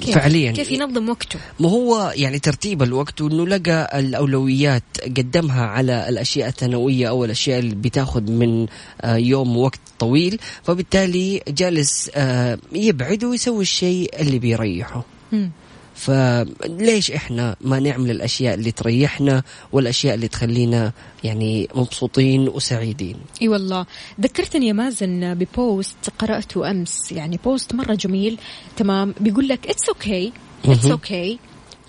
كيف؟ فعليا. كيف ينظم وقته؟ ما هو يعني ترتيب الوقت وإنه لقى الأولويات قدمها على الأشياء الثانوية أو الأشياء اللي بتاخذ من آه، يوم وقت طويل فبالتالي جالس آه، يبعد ويسوي الشيء اللي بيريحه. مم. فليش إحنا ما نعمل الأشياء اللي تريحنا والأشياء اللي تخلينا يعني مبسوطين وسعيدين؟ إي والله. ذكرتني يا مازن ببوست قرأته أمس يعني بوست مرة جميل. تمام؟ بيقول لك it's okay it's. okay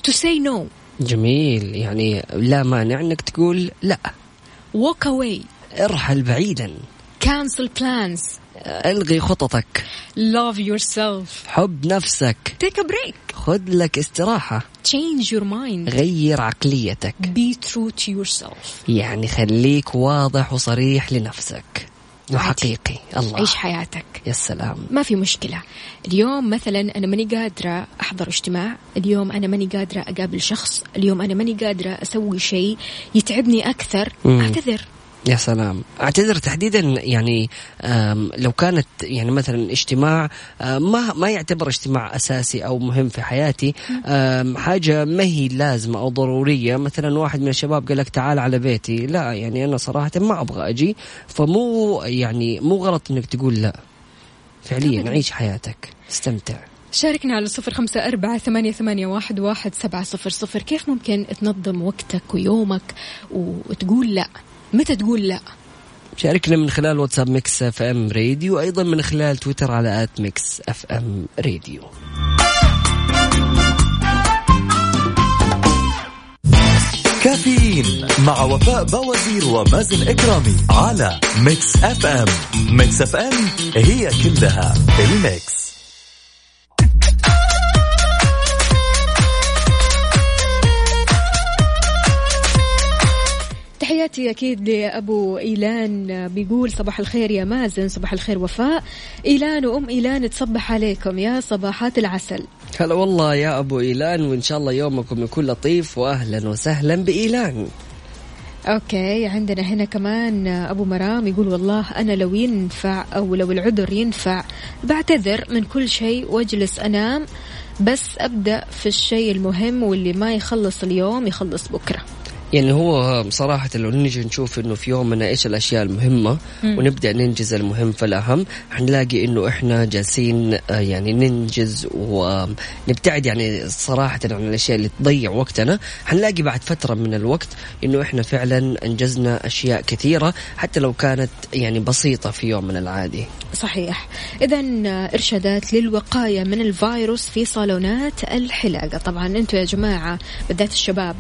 to say no جميل. يعني لا مانع إنك تقول لا. Walk away. ارحل بعيدا. Cancel plans. ألغي خططك. Love yourself. حب نفسك. Take a break. خذ لك استراحة. Change your mind. غير عقليتك. Be true to yourself. يعني خليك واضح وصريح لنفسك. وحقيقي. الله. عيش حياتك. يا سلام. ما في مشكلة. اليوم مثلا أنا ماني قادرة أحضر اجتماع. اليوم أنا ماني قادرة أقابل شخص. اليوم أنا ماني قادرة أسوي شيء يتعبني أكثر. مم. أعتذر. يا سلام. أعتذر تحديدا يعني لو كانت يعني مثلا اجتماع ما ما يعتبر اجتماع أساسي أو مهم في حياتي. حاجة ما هي لازمة أو ضرورية. مثلا واحد من الشباب قال لك تعال على بيتي. لا يعني أنا صراحة ما أبغى أجي. فمو يعني مو غلط إنك تقول لا. فعليا عيش حياتك. استمتع. شاركنا على صفر خمسة أربعة ثمانية, ثمانية واحد, واحد سبعة صفر صفر. كيف ممكن تنظم وقتك ويومك وتقول لا؟ متى تقول لا؟ شاركنا من خلال واتساب Mix FM Radio أيضا من خلال تويتر على at Mix FM Radio. كافيين مع وفاء باوزير ومازن إكرامي على Mix FM. Mix FM هي كلها ال Mix. تحياتي أكيد لأبو إيلان بيقول صباح الخير يا مازن صباح الخير وفاء. إيلان وأم إيلان تصبح عليكم يا صباحات العسل. هلا والله يا أبو إيلان وإن شاء الله يومكم يكون لطيف واهلا وسهلا بإيلان. أوكي عندنا هنا كمان أبو مرام يقول والله أنا لو ينفع أو لو العذر ينفع بعتذر من كل شيء وأجلس أنام بس أبدأ في الشيء المهم واللي ما يخلص اليوم يخلص بكرة. يعني هو صراحة لو نيجي نشوف إنه في يومنا إيش الأشياء المهمة ونبدأ ننجز المهم فالأهم حنلاقي إنه إحنا جالسين آه، يعني ننجز ونبتعد يعني صراحة عن الأشياء اللي تضيع وقتنا. حنلاقي بعد فترة من الوقت إنه إحنا فعلا أنجزنا أشياء كثيرة حتى لو كانت يعني بسيطة في يومنا العادي. صحيح. اذا إرشادات للوقاية من الفيروس في صالونات الحلاقة. طبعا أنتم يا جماعة بالذات الشباب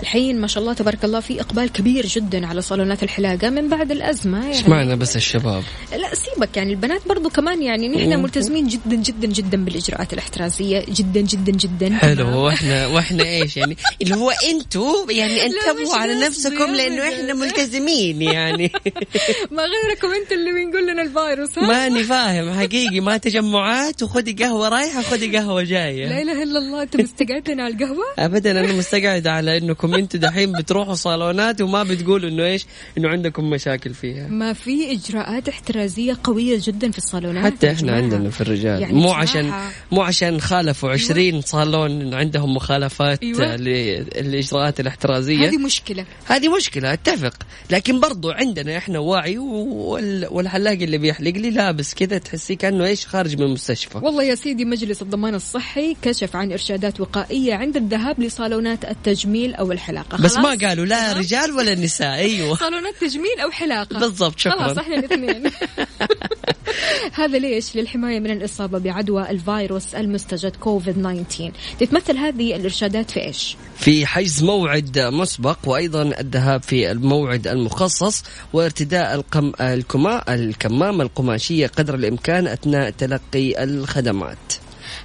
الحين ما شاء الله تبارك الله في إقبال كبير جدا على صالونات الحلاقة من بعد الأزمة يعني. معنى بس الشباب؟ لا سيبك يعني البنات برضو كمان يعني نحن ملتزمين جدا جدا جدا بالإجراءات الاحترازية جدا جدا جدا. حلو وإحنا وإحنا إيش يعني؟ اللي هو أنتوا يعني انتبهوا على نفسكم لأنه. إحنا ملتزمين يعني. [laughs] ما غيركم انت اللي بنقول لنا الفيروس ها؟ ماني فاهم حقيقي ما تجمعات وخدي قهوة رايحة خدي قهوة لا جاية إله إلا الله انت مستقعد لنا على القهوة؟ ابدا أنا مستقعد على إنكم أنتوا دحين بتروحوا صالونات وما بتقولوا إنه إيش؟ إنه عندكم مشاكل فيها. ما في إجراءات احترازية قوية جدا في الصالونات حتى إحنا جماعة. عندنا في الرجال. يعني مو بصراحة- عشان مو عشان خالفوا 20 صالون عندهم مخالفات أيوة. للإجراءات الاحترازية. هذه مشكلة. هذه مشكلة أتفق. لكن برضو عندنا إحنا وعي وال- والحلاق اللي بيحلق لي لابس كذا تحسيه كأنه إيش؟ خارج من المستشفى. والله يا سيدي مجلس الضمان الصحي كشف عن إرشادات وقائية عند الذهاب لصالونات التجميل أو الحلاقه بس خلاص؟ ما قالوا لا رجال ولا نساء. أيوه. [laughs] صالونات تجميل أو حلاقة. بالضبط، شكراً. خلاص إحنا الاثنين. [laughs] هذا ليش؟ للحماية من الإصابة بعدوى الفيروس المستجد كوفيد 19 تتمثل هذه الإرشادات في إيش؟ في حجز موعد مسبق وأيضا الذهاب في الموعد المخصص وارتداء القم... الكما... الكمامة القماشية قدر الإمكان أثناء تلقي الخدمات.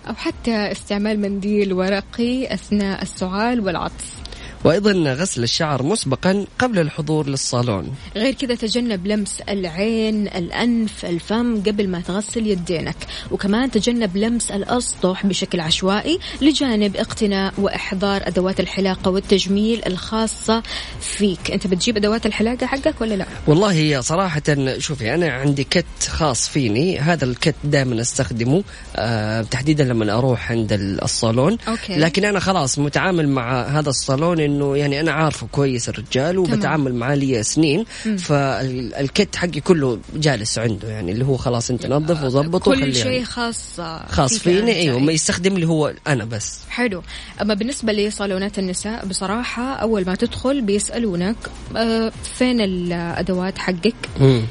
أو حتى استعمال منديل ورقي أثناء السعال والعطس. وأيضا غسل الشعر مسبقا قبل الحضور للصالون. غير كذا تجنب لمس العين الأنف الفم قبل ما تغسل يدينك. وكمان تجنب لمس الأسطح بشكل عشوائي لجانب اقتناء وإحضار أدوات الحلاقة والتجميل الخاصة فيك. أنت بتجيب أدوات الحلاقة حقك ولا لا؟ والله هي صراحة شوفي أنا عندي كت خاص فيني. هذا الكت دائما أستخدمه آه تحديدا لما أروح عند الصالون. أوكي. لكن أنا خلاص متعامل مع هذا الصالون إنه يعني أنا عارفه كويس الرجال وبتعامل معاه لي سنين فالكت حقي كله جالس عنده يعني اللي هو خلاص أنت نظف وظبط كل وخليه شيء. خاص خاص فيني. أيوه ما يستخدم لي هو أنا بس حلو أما بالنسبة لصالونات النساء بصراحة أول ما تدخل بيسألونك آه، فين الأدوات حقك مم.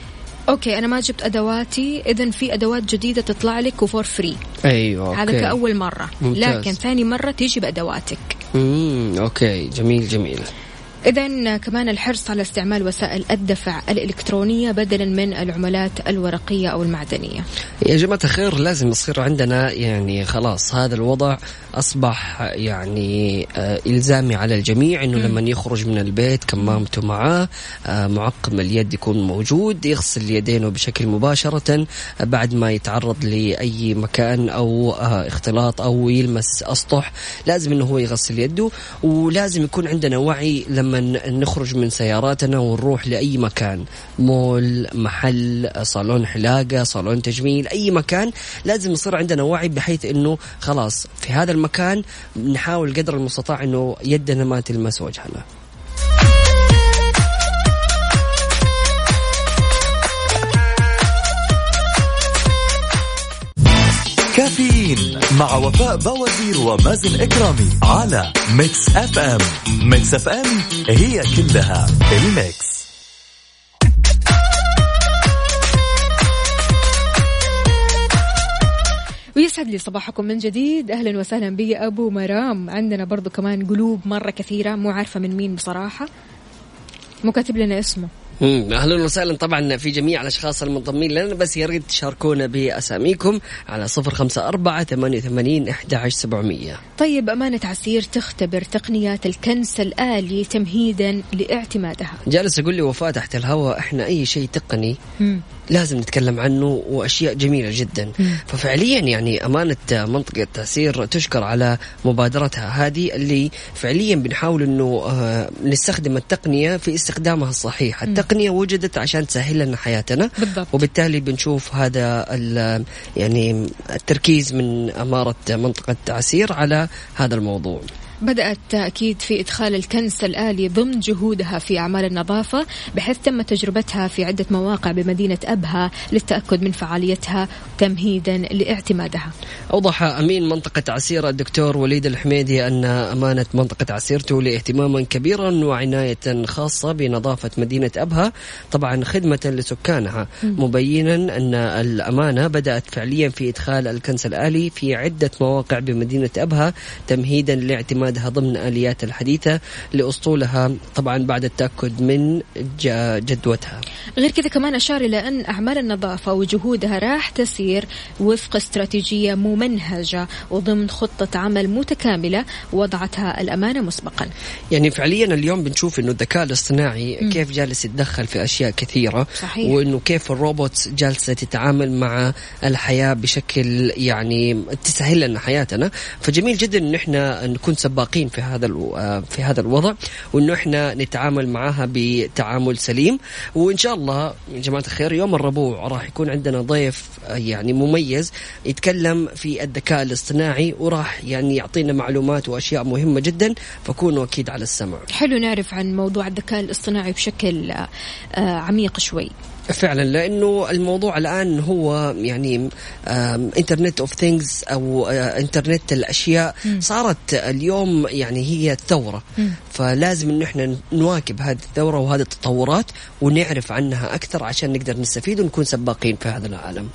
okay أنا ما جبت أدواتي إذا في أدوات جديدة تطلع لك و for free هذا okay. كأول مرة ممتاز. لكن ثاني مرة تيجي بأدواتك مم. okay جميل جميل إذا كمان الحرص على استعمال وسائل الدفع الإلكترونية بدلا من العملات الورقية أو المعدنية يا جماعة الخير لازم يصير عندنا يعني خلاص هذا الوضع أصبح يعني آه إلزامي على الجميع إنه لما يخرج من البيت كمامته معاه آه معقم اليد يكون موجود يغسل يدينه بشكل مباشرة آه بعد ما يتعرض لأي مكان آه اختلاط أو يلمس أسطح لازم إنه هو يغسل يده ولازم يكون عندنا وعي لما نخرج من سياراتنا ونروح لأي مكان. مول محل صالون حلاقة صالون تجميل أي مكان لازم يصير عندنا وعي بحيث أنه خلاص في هذا المكان نحاول قدر المستطاع أنه يدنا ما تلمس وجهنا. كافيين مع وفاء باوزير ومازن إكرامي على Mix FM. Mix FM هي كلها ال Mix. ويسعد لي صباحكم من جديد. أهلا وسهلا بي أبو مرام. عندنا برضو كمان قلوب مرة كثيرة مو عارفة من مين بصراحة. مو كاتب لنا اسمه. مم، أهلا وسهلا طبعا في جميع الأشخاص المنضمين لنا بس يا ريت تشاركونا بأساميكم على صفر خمسة أربعة ثمانية وثمانين احدى عشر سبعمئه طيب أمانة عسير تختبر تقنيات الكنس الآلي تمهيدا لاعتمادها. جالس أقول لي وفاء تحت الهواء إحنا أي شيء تقني مم. لازم نتكلم عنه وأشياء جميلة جدا. ففعليا يعني أمانة منطقة تاثير تشكر على مبادرتها. هذه اللي فعليا بنحاول إنه آه، نستخدم التقنية في استخدامها الصحيح. التقنية وجدت عشان تسهل لنا حياتنا بالضبط. وبالتالي بنشوف هذا يعني التركيز من أمارة منطقة عسير على هذا الموضوع بدأت أكيد في إدخال الكنس الآلي ضمن جهودها في أعمال النظافة بحيث تم تجربتها في عدة مواقع بمدينة أبها للتأكد من فعاليتها تمهيدا لاعتمادها. أوضح أمين منطقة عسير الدكتور وليد الحميدي أن أمانة منطقة عسير تولي اهتماما كبيرا وعناية خاصة بنظافة مدينة أبها طبعا خدمة لسكانها. مبينا أن الأمانة بدأت فعليا في إدخال الكنس الآلي في عدة مواقع بمدينة أبها تمهيدا لاعتمادها ضمن آليات الحديثة لأسطولها طبعا بعد التأكد من جدوتها. غير كذا كمان أشار إلى أن أعمال النظافة وجهودها راح تسير وفق استراتيجية ممنهجة وضمن خطة عمل متكاملة وضعتها الأمانة مسبقا. يعني فعليا اليوم بنشوف إنه الذكاء الاصطناعي كيف جالس يتدخل في أشياء كثيرة صحيح. وإنه كيف الروبوتس جالسة تتعامل مع الحياة بشكل يعني تسهل لنا حياتنا. فجميل جدا إن إحنا نكون سباقين في هذا آه، في هذا الوضع وإنه إحنا نتعامل معها بتعامل سليم. وإن شاء الله يا جماعة الخير يوم الربوع راح يكون عندنا ضيف آه، يعني مميز يتكلم في الذكاء الاصطناعي وراح يعني يعطينا معلومات وأشياء مهمة جدا. فكونوا أكيد على السمع. حلو نعرف عن موضوع الذكاء الاصطناعي بشكل آه، عميق شوي. فعلا لأنه الموضوع الآن هو يعني internet of things أو آه، انترنت الأشياء صارت اليوم يعني هي الثورة. فلازم انه إحنا نواكب هذه الثورة وهذه التطورات ونعرف عنها أكثر عشان نقدر نستفيد ونكون سباقين في هذا العالم.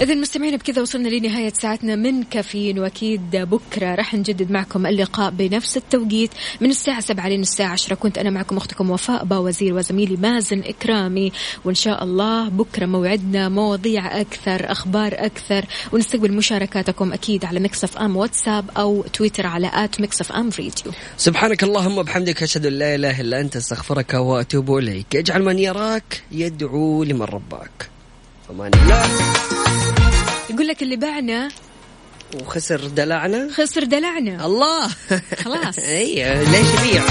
إذا مستمعين بكذا وصلنا لنهاية ساعتنا من كافيين وأكيد بكرة راح نجدد معكم اللقاء بنفس التوقيت من الساعة سبعة لين الساعة عشرة. كنت أنا معكم أختكم وفاء باوزير وزميلي مازن إكرامي. وإن شاء الله بكرة موعدنا مواضيع أكثر أخبار أكثر ونستقبل مشاركاتكم أكيد على Mix FM واتساب أو تويتر على at Mix FM Radio سبحانك اللهم وبحمدك أشهد أن لا إله إلا أنت أستغفرك وأتوب إليك. اجعل من يراك يدعو لمن رباك. أمان الله. يقول لك اللي باعنا وخسر دلعنا. خسر دلعنا. الله. خلاص. [laughs] اي ليش يبيع